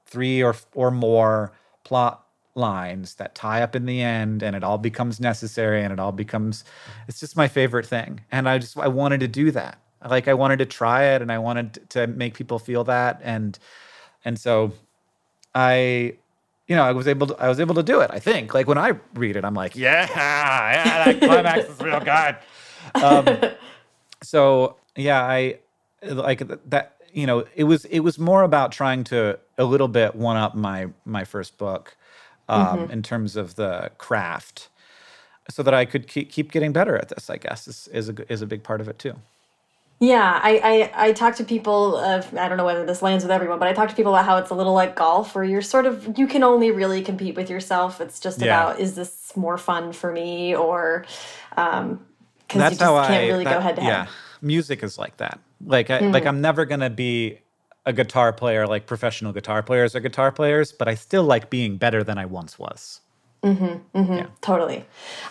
three or, or more plot lines that tie up in the end and it all becomes necessary and it all becomes it's just my favorite thing. And i just i wanted to do that. Like i wanted to try it and i wanted to make people feel that. And and so i you know i was able to i was able to do it i think. Like when i read it i'm like yeah [LAUGHS] yeah that climax is real good. Um, [LAUGHS] so yeah i like that you know it was it was more about trying to a little bit one up my my first book um, mm-hmm. in terms of the craft, so that I could keep, keep getting better at this. I guess is is a is a big part of it too. Yeah, I, I, I talk to people of I don't know whether this lands with everyone, but I talk to people about how it's a little like golf where you're sort of you can only really compete with yourself. It's just yeah. about is this more fun for me or um because you just can't I, really that, go head to head. Yeah, music is like that. Like I, mm. like I'm never gonna be a guitar player like professional guitar players are guitar players, but I still like being better than I once was. Mm-hmm, mm-hmm, yeah. Totally.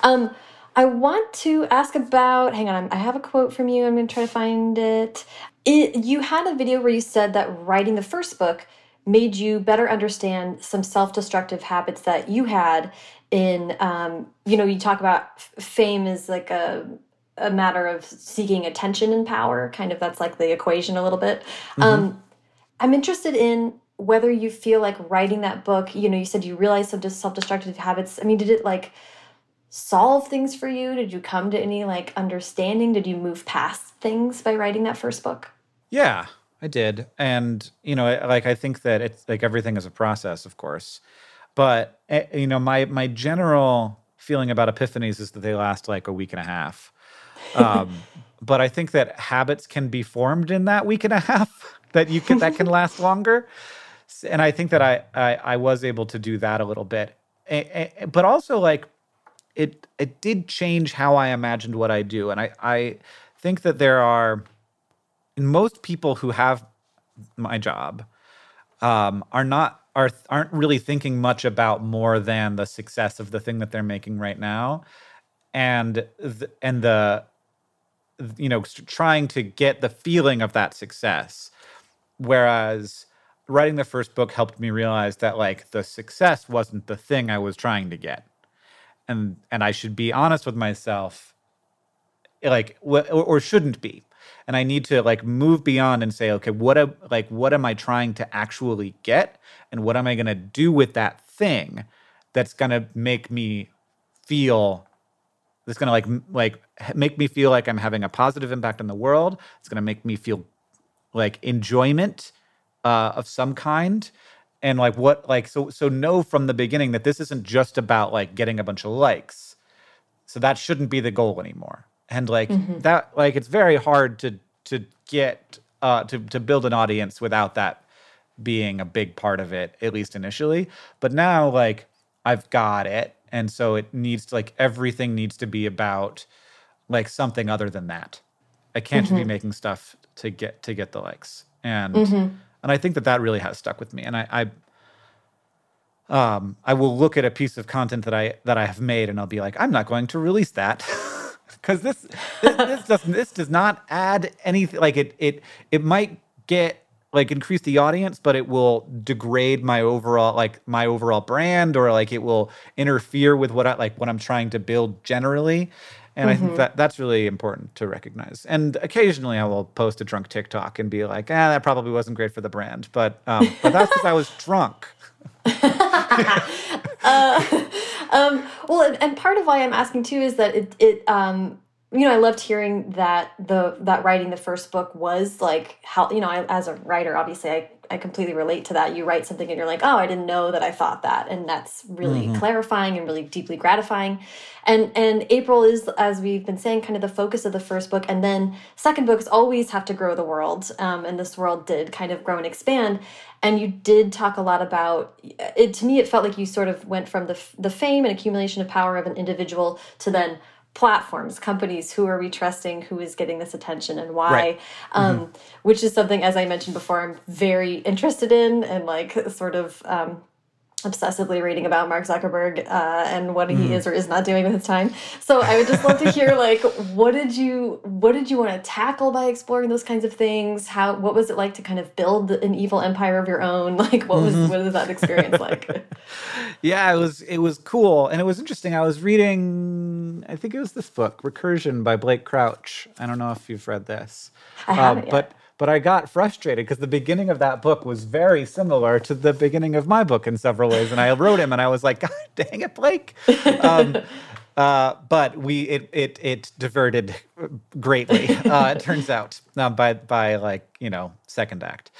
Um, I want to ask about. Hang on, I have a quote from you. I'm going to try to find it. it. You had a video where you said that writing the first book made you better understand some self destructive habits that you had in um, you know you talk about fame is like a a matter of seeking attention and power kind of that's like the equation a little bit mm -hmm. um, i'm interested in whether you feel like writing that book you know you said you realized some self-destructive habits. I mean did it like solve things for you? Did you come to any like understanding? Did you move past things by writing that first book? Yeah i did. And you know like i think that it's like everything is a process of course. But eh, you know, my my general feeling about epiphanies is that they last like a week and a half. Um, [LAUGHS] but I think that habits can be formed in that week and a half that you can that can [LAUGHS] last longer. And I think that I, I, I was able to do that a little bit, but also like it it did change how I imagined what I do, and I I think that there are most people who have my job um, are not are aren't really thinking much about more than the success of the thing that they're making right now. And the, and the you know trying to get the feeling of that success whereas writing the first book helped me realize that like the success wasn't the thing I was trying to get. And and I should be honest with myself like or, or shouldn't be. And I need to like move beyond and say, okay, what am like what am I trying to actually get, and what am I going to do with that thing that's going to make me feel that's going to like like make me feel like I'm having a positive impact on the world. It's going to make me feel like enjoyment uh, of some kind. And like what like so so know from the beginning that this isn't just about like getting a bunch of likes. So that shouldn't be the goal anymore. And like mm-hmm. that like it's very hard to to get uh to to build an audience without that being a big part of it at least initially. But now like i've got it. And so it needs to like everything needs to be about like something other than that. I can't mm-hmm. be making stuff to get to get the likes and mm-hmm. and i think that that really has stuck with me and i i um i will look at a piece of content that i that i have made and i'll be like i'm not going to release that [LAUGHS] because this this, this does this does not add anything. Like it it it might get like increase the audience, but it will degrade my overall like my overall brand, or like it will interfere with what I like what I'm trying to build generally. And mm-hmm. I think mm-hmm. that that's really important to recognize. And occasionally I will post a drunk TikTok and be like, ah, that probably wasn't great for the brand. But um, but that's because I was drunk. [LAUGHS] uh, [LAUGHS] um, well, and, and, part of why I'm asking too is that it, it um, you know, I loved hearing that the that writing the first book was like how you know, I, as a writer, obviously, I I completely relate to that. You write something and you're like, oh, I didn't know that I thought that, and that's really mm -hmm. clarifying and really deeply gratifying. And and April is, as we've been saying, kind of the focus of the first book, and then second books always have to grow the world, um, and this world did kind of grow and expand. And you did talk a lot about it. To me, it felt like you sort of went from the the fame and accumulation of power of an individual to then platforms companies who are we trusting who is getting this attention and why right. um, mm -hmm. which is something as i mentioned before i'm very interested in and like sort of um, obsessively reading about Mark Zuckerberg uh, and what mm. he is or is not doing with his time. So I would just love to hear [LAUGHS] like what did you what did you want to tackle by exploring those kinds of things? How what was it like to kind of build an evil empire of your own? [LAUGHS] Like what was mm -hmm. what was that experience like? [LAUGHS] yeah, it was it was cool and it was interesting. I was reading I think it was this book Recursion by Blake Crouch. I don't know if you've read this. I haven't uh, yet. But I got frustrated because the beginning of that book was very similar to the beginning of my book in several ways. And I wrote him and I was like, [LAUGHS] God dang it, Blake. Um, [LAUGHS] uh, but we it it it diverted greatly. Uh, it [LAUGHS] turns out uh, by by like you know second act.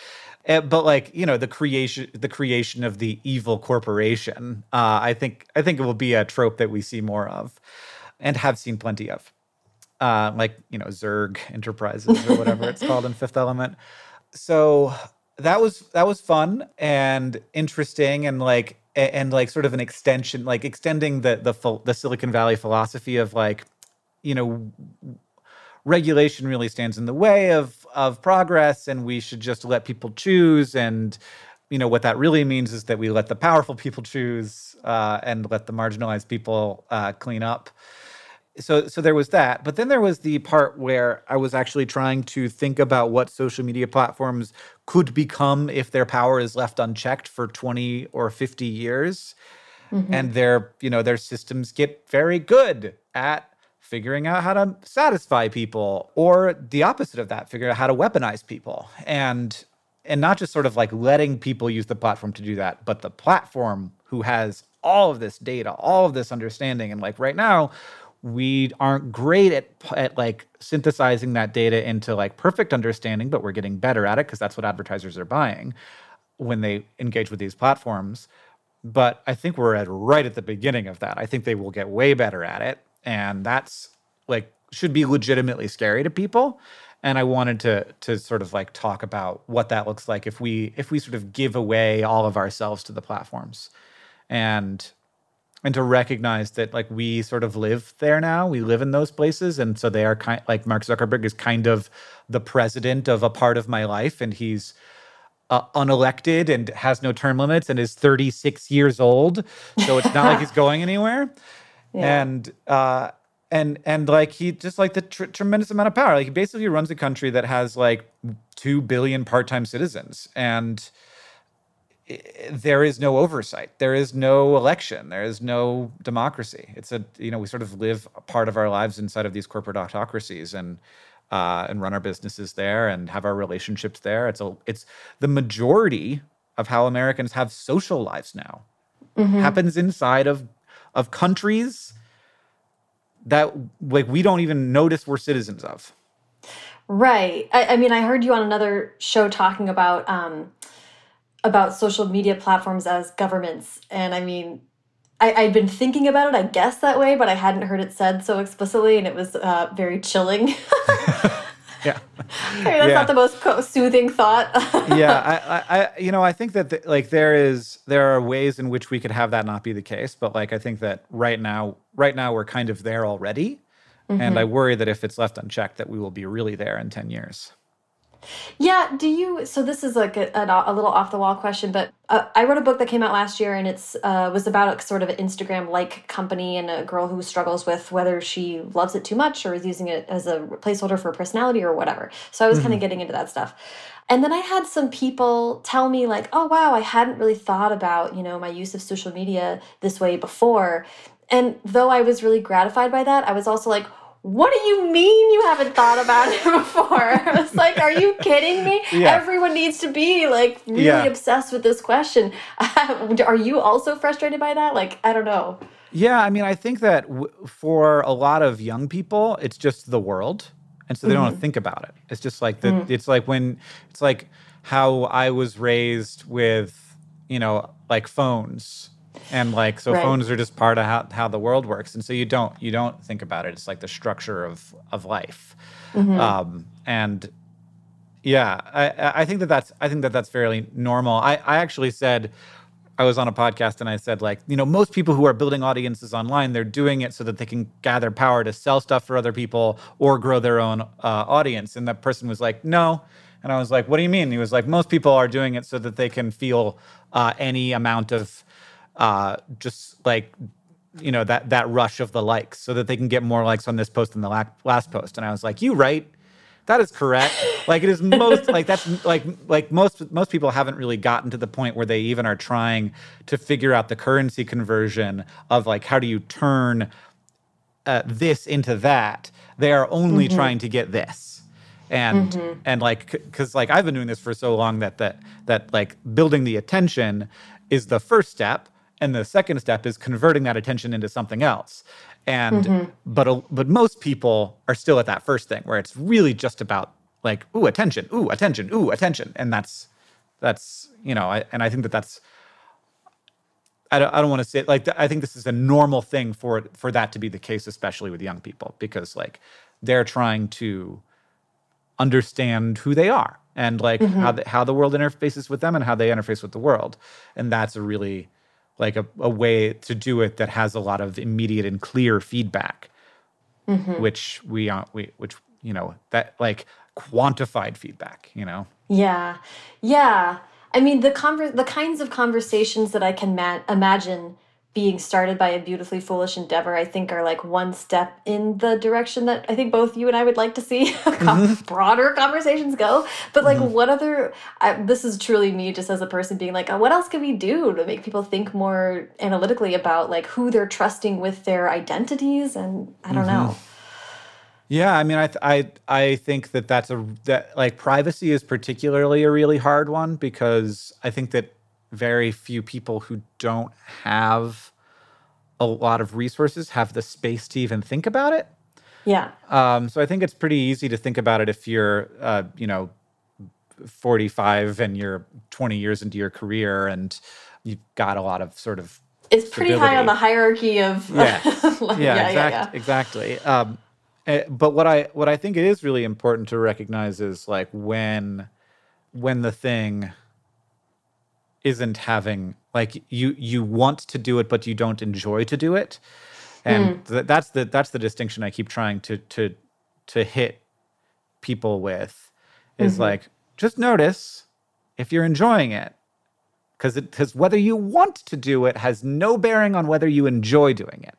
Uh, but like you know the creation the creation of the evil corporation uh, i think i think it will be a trope that we see more of and have seen plenty of uh, like you know Zurg Enterprises or whatever it's called in Fifth Element. So that was that was fun and interesting and like and like sort of an extension, like extending the the the Silicon Valley philosophy of like you know regulation really stands in the way of of progress and we should just let people choose and you know what that really means is that we let the powerful people choose uh, and let the marginalized people uh, clean up so so there was that but then there was the part where i was actually trying to think about what social media platforms could become if their power is left unchecked for 20 or 50 years. Mm-hmm. and their you know their systems get very good at figuring out how to satisfy people or the opposite of that figure out how to weaponize people. And and not just sort of like letting people use the platform to do that but the platform who has all of this data all of this understanding. And like right now we aren't great at, at like synthesizing that data into like perfect understanding but we're getting better at it because that's what advertisers are buying when they engage with these platforms. But i think we're at right at the beginning of that. I think they will get way better at it and that's like should be legitimately scary to people. And i wanted to to sort of like talk about what that looks like if we if we sort of give away all of ourselves to the platforms. And and to recognize that like we sort of live there now. We live in those places and so they are kind like mark zuckerberg is kind of the president of a part of my life and he's uh, unelected and has no term limits and is 36 years old so it's not like he's [LAUGHS] going anywhere. Yeah. and uh and and like he just like the tr- tremendous amount of power. Like he basically runs a country that has like 2 billion part-time citizens and there is no oversight. There is no election. There is no democracy. It's a you know we sort of live part of our lives inside of these corporate autocracies and uh, and run our businesses there and have our relationships there. It's a it's the majority of how Americans have social lives now. Mm-hmm. Happens inside of of countries that like we don't even notice we're citizens of. Right. I, I mean, I heard you on another show talking about. Um, about social media platforms as governments. And I mean, I, I'd been thinking about it, I guess, that way, but I hadn't heard it said so explicitly, and it was uh, very chilling. [LAUGHS] [LAUGHS] yeah, I mean, that's yeah. not the most soothing thought. [LAUGHS] yeah, I, I, you know, I think that the, like there is there are ways in which we could have that not be the case, but like I think that right now, right now we're kind of there already, mm -hmm. and I worry that if it's left unchecked, that we will be really there in ten years. Yeah, do you? So this is like a, a, a little off the wall question, but uh, I wrote a book that came out last year, and it's uh, was about a sort of an Instagram like company and a girl who struggles with whether she loves it too much or is using it as a placeholder for personality or whatever. So I was mm -hmm. kind of getting into that stuff. And then I had some people tell me like, "Oh wow, I hadn't really thought about, you know, my use of social media this way before." And though I was really gratified by that, I was also like, what do you mean you haven't thought about it [LAUGHS] before? I was like, are you kidding me? [LAUGHS] Yeah. Everyone needs to be like really yeah. obsessed with this question. [LAUGHS] are you also frustrated by that? Like, I don't know. Yeah, I mean, I think that for a lot of young people, it's just the world. And so they mm -hmm. don't mm-hmm. think about it. It's just like the, mm -hmm. it's like when, it's like how I was raised with, you know, like phones and like so right. phones are just part of how, how the world works. And so you don't you don't think about it. It's like the structure of of life. Mm-hmm. um, and yeah I, I think that that's i think that that's fairly normal. I i actually said i was on a podcast and i said like you know most people who are building audiences online they're doing it so that they can gather power to sell stuff for other people or grow their own uh, audience. And that person was like no. And i was like what do you mean? He was like most people are doing it so that they can feel uh, any amount of uh, just like you know that that rush of the likes so that they can get more likes on this post than the last post. And i was like you right. That is correct. Like it is most like that's like like most most people haven't really gotten to the point where they even are trying to figure out the currency conversion of like how do you turn uh, this into that? They are only mm-hmm. trying to get this. And mm-hmm. and like because like i've been doing this for so long that that that like building the attention is the first step and the second step is converting that attention into something else and mm-hmm. but but most people are still at that first thing where it's really just about like ooh attention ooh attention ooh attention and that's that's you know I, and i think that that's I don't, I don't want to say like I think this is a normal thing for for that to be the case, especially with young people, because like they're trying to understand who they are and like mm-hmm. how the, how the world interfaces with them and how they interface with the world, and that's a really like a, a way to do it that has a lot of immediate and clear feedback mm-hmm. which we uh, we which you know that like quantified feedback you know? Yeah. Yeah. I mean the conver- the kinds of conversations that i can ma- imagine being started by a beautifully foolish endeavor i think are like one step in the direction that i think both you and i would like to see [LAUGHS] mm -hmm. broader conversations go but like mm -hmm. what other I, this is truly me just as a person being like what else can we do to make people think more analytically about like who they're trusting with their identities and i don't mm -hmm. know yeah, I mean, I th I I think that that's a that like privacy is particularly a really hard one because I think that very few people who don't have a lot of resources have the space to even think about it. Yeah. Um, so I think it's pretty easy to think about it if you're, uh, you know, 45 and you're 20 years into your career and you've got a lot of sort of. It's pretty stability. high on the hierarchy of. [LAUGHS] Yeah. like, yeah, yeah, exact, yeah, yeah, exactly. Um, eh, but what I what I think it is really important to recognize is like when when the thing isn't having like you you want to do it but you don't enjoy to do it and mm. th that's the that's the distinction i keep trying to to to hit people with is mm -hmm. like just notice if you're enjoying it because it because whether you want to do it has no bearing on whether you enjoy doing it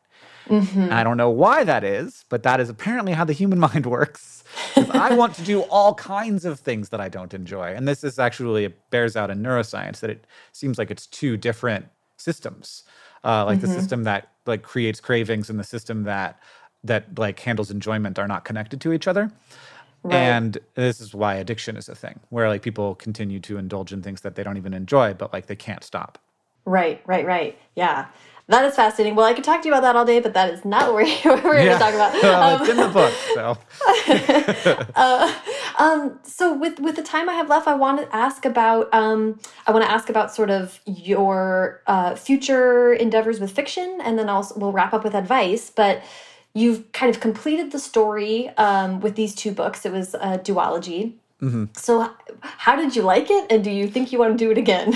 mm -hmm. i don't know why that is but that is apparently how the human [LAUGHS] mind works I want to do all kinds of things that I don't enjoy. And this is actually, it bears out in neuroscience that it seems like it's two different systems. Uh, like mm -hmm. the mm-hmm. system that like creates cravings and the system that that like handles enjoyment are not connected to each other. Right. And this is why addiction is a thing, where like people continue to indulge in things that they don't even enjoy, but like they can't stop. Right, right, right. Yeah. That is fascinating. Well, I could talk to you about that all day, but that is not what we're, [LAUGHS] what we're yeah. going to talk about. [LAUGHS] well, um, it's in the book, [LAUGHS] so. uh, um, so with with the time I have left, I want to ask about um, I want to ask about sort of your uh, future endeavors with fiction, and then also we'll wrap up with advice. But you've kind of completed the story um, with these two books. It was a duology. Mm -hmm. So, how did you like it, and do you think you want to do it again?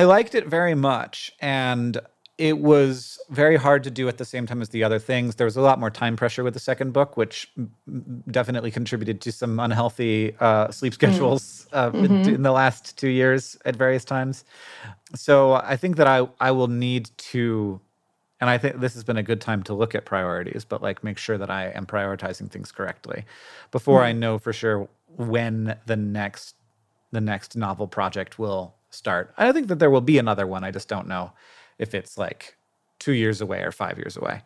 I liked it very much, and it was very hard to do at the same time as the other things. There was a lot more time pressure with the second book, which definitely contributed to some unhealthy uh, sleep mm. schedules uh, mm -hmm. in, mm-hmm. in, the last two years at various times. So I think that I I will need to, and I think this has been a good time to look at priorities, but like make sure that I am prioritizing things correctly before mm. I know for sure when the next the next novel project will start. I think that there will be another one. I just don't know if it's like two years away or five years away.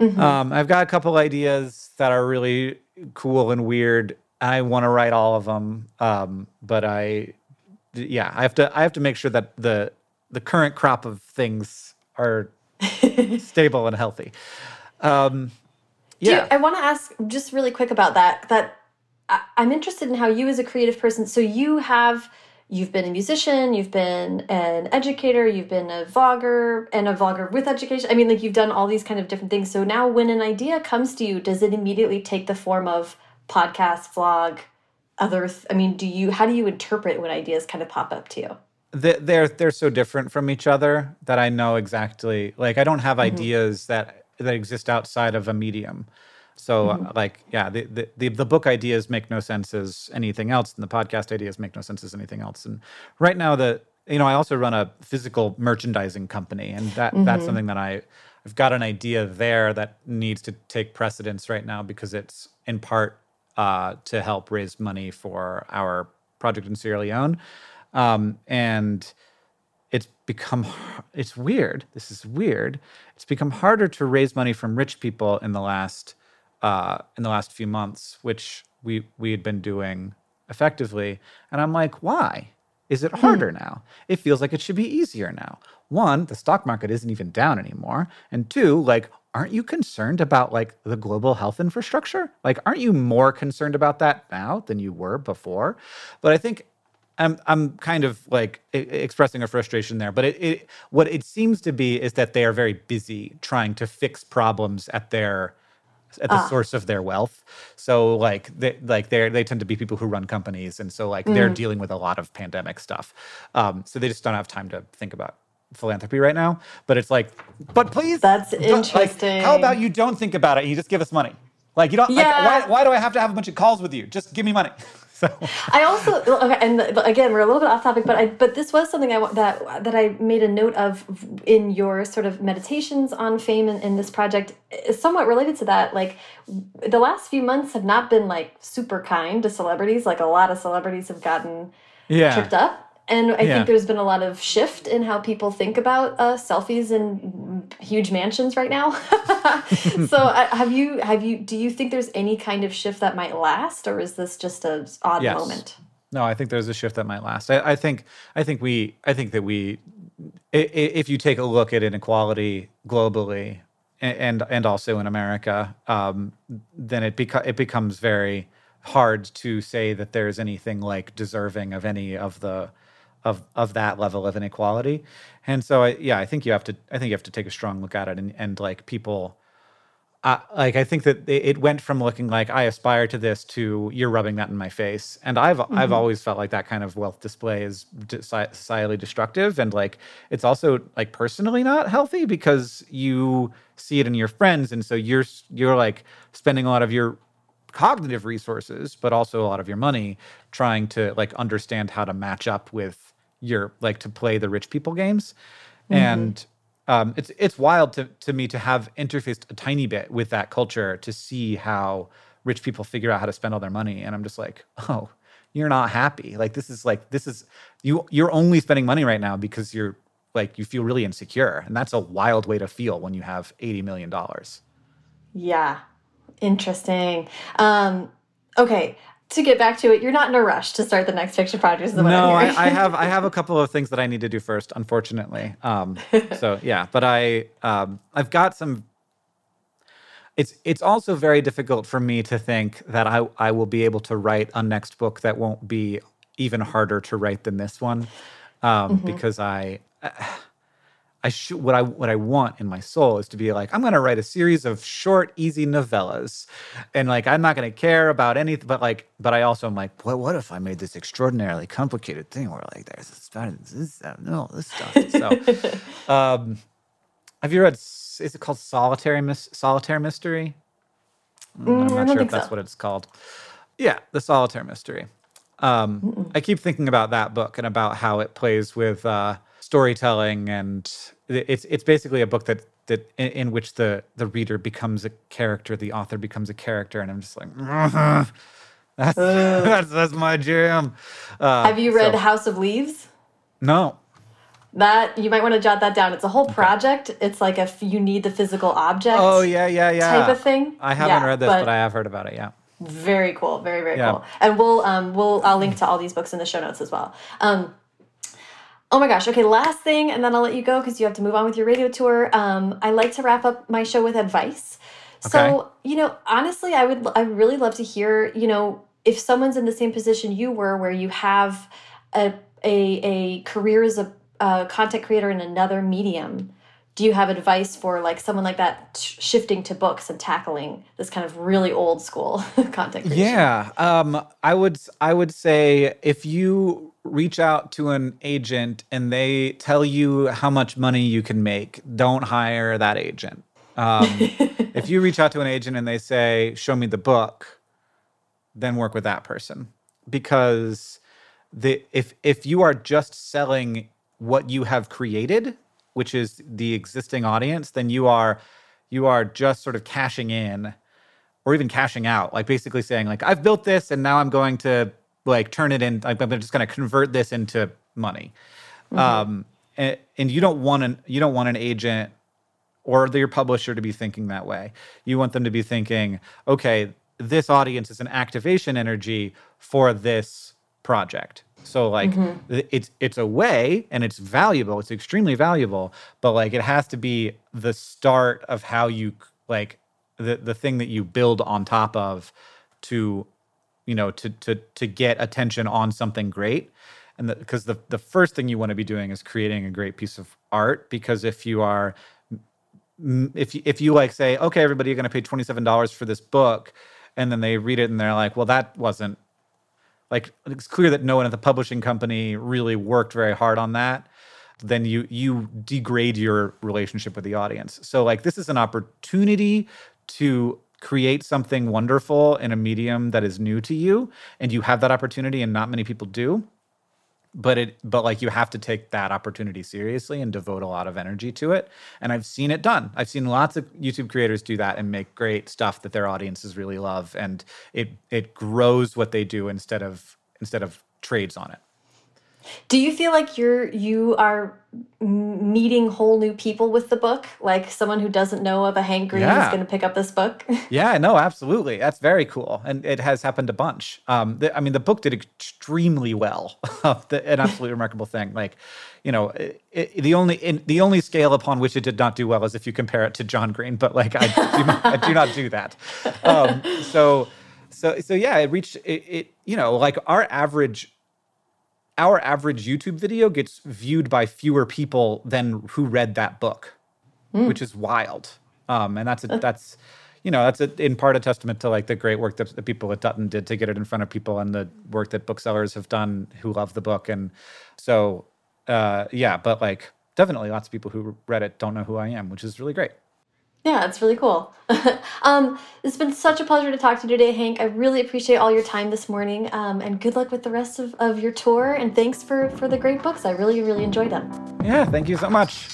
Mm-hmm. Um, I've got a couple ideas that are really cool and weird. I want to write all of them, um, but I, yeah, I have to. I have to make sure that the the current crop of things are [LAUGHS] stable and healthy. Um, yeah, you, I want to ask just really quick about that. That I, I'm interested in how you, as a creative person, so you have you've been a musician, you've been an educator, you've been a vlogger, and a vlogger with education. I mean, like you've done all these kind of different things. So now, when an idea comes to you, does it immediately take the form of podcast, vlog, other? I mean, do you? How do you interpret when ideas kind of pop up to you? They're they're so different from each other that I know exactly. Like I don't have mm -hmm. ideas that that exist outside of a medium. So mm -hmm. like, yeah, the, the, the the book ideas make no sense as anything else, and the podcast ideas make no sense as anything else. And right now, the you know, I also run a physical merchandising company, and that mm -hmm. that's mm-hmm. something that I I've got an idea there that needs to take precedence right now because it's in part uh, to help raise money for our project in Sierra Leone, um, and it's become it's weird. This is weird. It's become harder to raise money from rich people in the last uh, in the last few months, which we we had been doing effectively. And I'm like, why? Is it hmm. harder now? It feels like it should be easier now. One, the stock market isn't even down anymore. And two, like, aren't you concerned about like the global health infrastructure? Like, aren't you more concerned about that now than you were before? But I think I'm I'm kind of like expressing a frustration there, but it, it what it seems to be is that they are very busy trying to fix problems at their at the ah. source of their wealth. So like they like they they tend to be people who run companies, and so like mm. they're dealing with a lot of pandemic stuff. Um, so they just don't have time to think about philanthropy right now. But it's like, but please, that's interesting. Like, how about you don't think about it? and You just give us money. Like you don't. Yeah. Like, why, why do I have to have a bunch of calls with you? Just give me money. So I also okay, and again we're a little bit off topic, but I but this was something I that that I made a note of in your sort of meditations on fame and in this project, is somewhat related to that. Like the last few months have not been like super kind to celebrities. Like a lot of celebrities have gotten yeah. tripped up and I Yeah. think there's been a lot of shift in how people think about uh, selfies in huge mansions right now. [LAUGHS] so, uh, have you have you do you think there's any kind of shift that might last, or is this just a odd Yes. moment? No, I think there's a shift that might last. I, I think I think we I think that we if you take a look at inequality globally and and also in America, um, then it beco- it becomes very hard to say that there's anything like deserving of any of the of of that level of inequality. And so I, yeah, I think you have to I think you have to take a strong look at it and and like people I like I think that it went from looking like I aspire to this to you're rubbing that in my face, and I've I've mm-hmm. always felt like that kind of wealth display is de- societally destructive, and like it's also like personally not healthy because you see it in your friends, and so you're you're like spending a lot of your cognitive resources, but also a lot of your money trying to like understand how to match up with your like to play the rich people games, and um, it's it's wild to to me to have interfaced a tiny bit with that culture to see how rich people figure out how to spend all their money, and I'm just like, [LAUGHS] oh, you're not happy. Like this is like this is you you're only spending money right now because you're like you feel really insecure, and that's a wild way to feel when you have eighty million dollars. Yeah, interesting. Um, okay, to get back to it, you're not in a rush to start the next fiction project. No, I'm I, have I have a couple of things that I need to do first, unfortunately. Um, [LAUGHS] so yeah, but I um, I've got some. It's it's also very difficult for me to think that I I will be able to write a next book that won't be even harder to write than this one, um, because I. I should what I what I want in my soul is to be like I'm going to write a series of short, easy novellas, and like I'm not going to care about anything. But like, but I also am like, what what if I made this extraordinarily complicated thing where like there's this, this, this no this stuff. So, [LAUGHS] um, have you read? Is it called Solitary Mis- Solitaire Mystery? Mm, Mm, I'm don't sure think if that's so. what it's called. Yeah, the Solitaire Mystery. Um, I keep thinking about that book and about how it plays with uh, storytelling, and it's it's basically a book that that in, in which the the reader becomes a character, the author becomes a character, and I'm just like, that's [LAUGHS] that's, that's my jam. Uh, have you read so- House of Leaves? no. That you might want to jot that down. It's a whole project. It's like if you need the physical object. Oh yeah, yeah, yeah. type of thing. I haven't Yeah, read this, but- but I have heard about it. Yeah. Very cool. Very very Yeah. cool. And we'll um we'll I'll link to all these books in the show notes as well. Um Oh my gosh. Okay, last thing and then I'll let you go cuz you have to move on with your radio tour. Um I like to wrap up my show with advice. So, Okay. you know, honestly, I would I really love to hear, you know, if someone's in the same position you were where you have a a a career as a uh, content creator in another medium do you have advice for like someone like that sh- shifting to books and tackling this kind of really old school [LAUGHS] content creation? Yeah, um, I would I would say if you reach out to an agent and they tell you how much money you can make, don't hire that agent. Um, [LAUGHS] if you reach out to an agent and they say, "Show me the book," then work with that person. Because the if if you are just selling what you have created, which is the existing audience, then you are you are just sort of cashing in or even cashing out, like basically saying like I've built this and now I'm going to like turn it in. like, I'm just going to convert this into money. Um, and, and you don't want an you don't want an agent or your publisher to be thinking that way. You want them to be thinking, okay, this audience is an activation energy for this project. So like th- it's it's a way and it's valuable. It's extremely valuable, but like it has to be the start of how you like the the thing that you build on top of to you know to to to get attention on something great. And because the, the first thing you want to be doing is creating a great piece of art because if you are if you, if you like say okay everybody you're going to pay $27 for this book and then they read it and they're like well that wasn't like it's clear that no one at the publishing company really worked very hard on that then you you degrade your relationship with the audience. So like this is an opportunity to create something wonderful in a medium that is new to you and you have that opportunity and not many people do but it but like you have to take that opportunity seriously and devote a lot of energy to it and i've seen it done. I've seen lots of youtube creators do that and make great stuff that their audiences really love and it it grows what they do instead of instead of trades on it do you feel like you're you are meeting whole new people with the book? Like someone who doesn't know of a Hank Green yeah. is going to pick up this book? [LAUGHS] yeah, no, absolutely. That's very cool, and it has happened a bunch. Um, the, I mean, the book did extremely well. [LAUGHS] an absolutely remarkable thing. Like, you know, it, it, the only in, the only scale upon which it did not do well is if you compare it to John Green. But like, I do not, I do not do that. [LAUGHS] Um, so. So, so yeah, it reached it, it. You know, like our average our average YouTube video gets viewed by fewer people than who read that book, mm. which is wild. Um, and that's a, that's you know that's a, in part a testament to like the great work that the people at Dutton did to get it in front of people, and the work that booksellers have done who love the book. And so, uh, yeah, but like definitely lots of people who read it don't know who I am, which is really great. Yeah, it's really cool. [LAUGHS] um, it's been such a pleasure to talk to you today, Hank. I really appreciate all your time this morning, um, and good luck with the rest of, of your tour. And thanks for for the great books. I really really enjoyed them. Yeah, thank you so much.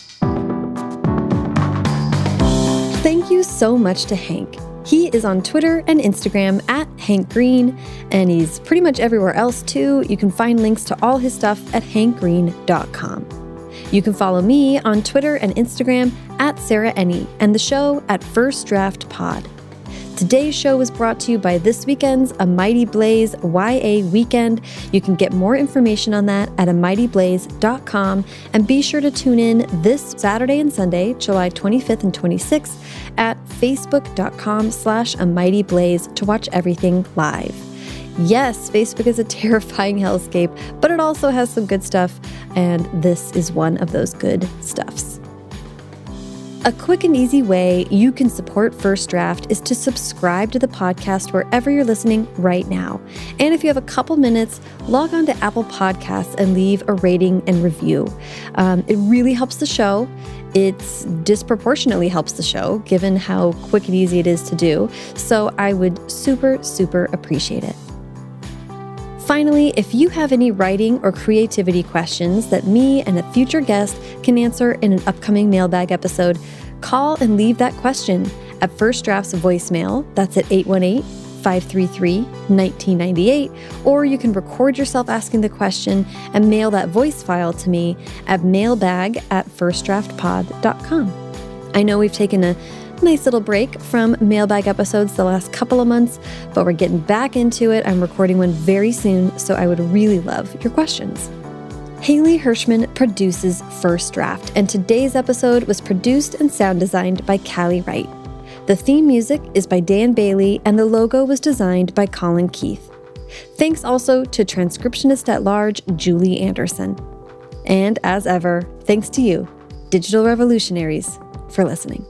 Thank you so much to Hank. He is on Twitter and Instagram at Hank Green, and he's pretty much everywhere else too. You can find links to all his stuff at hankgreen.com. You can follow me on Twitter and Instagram at Sarah Enni and the show at First Draft Pod. Today's show was brought to you by this weekend's A Mighty Blaze YA Weekend. You can get more information on that at amightyblaze.com and be sure to tune in this Saturday and Sunday, July 25th and 26th at facebook.com slash amightyblaze to watch everything live. Yes, Facebook is a [LAUGHS] terrifying hellscape, but it also has some good stuff, and this is one of those good stuffs. A quick and easy way you can support First Draft is to subscribe to the podcast wherever you're listening right now. And if you have a couple minutes, log on to Apple Podcasts and leave a rating and review. Um, it really helps the show. It disproportionately helps the show given how quick and easy it is to do. So I would super, super appreciate it. Finally, if you have any writing or creativity questions that me and a future guest can answer in an upcoming mailbag episode, call and leave that question at First Draft's voicemail. That's at 818 533 1998. Or you can record yourself asking the question and mail that voice file to me at mailbag at firstdraftpod.com. I know we've taken a nice little break from mailbag episodes the last couple of months, but we're getting back into it. I'm recording one very soon, so I would really love your questions. Haley Hirschman produces First Draft, and today's episode was produced and sound designed by Callie Wright. The theme music is by Dan Bailey, and the logo was designed by Colin Keith. Thanks also to transcriptionist at large Julie Anderson. And as ever, thanks to you, digital revolutionaries, for listening.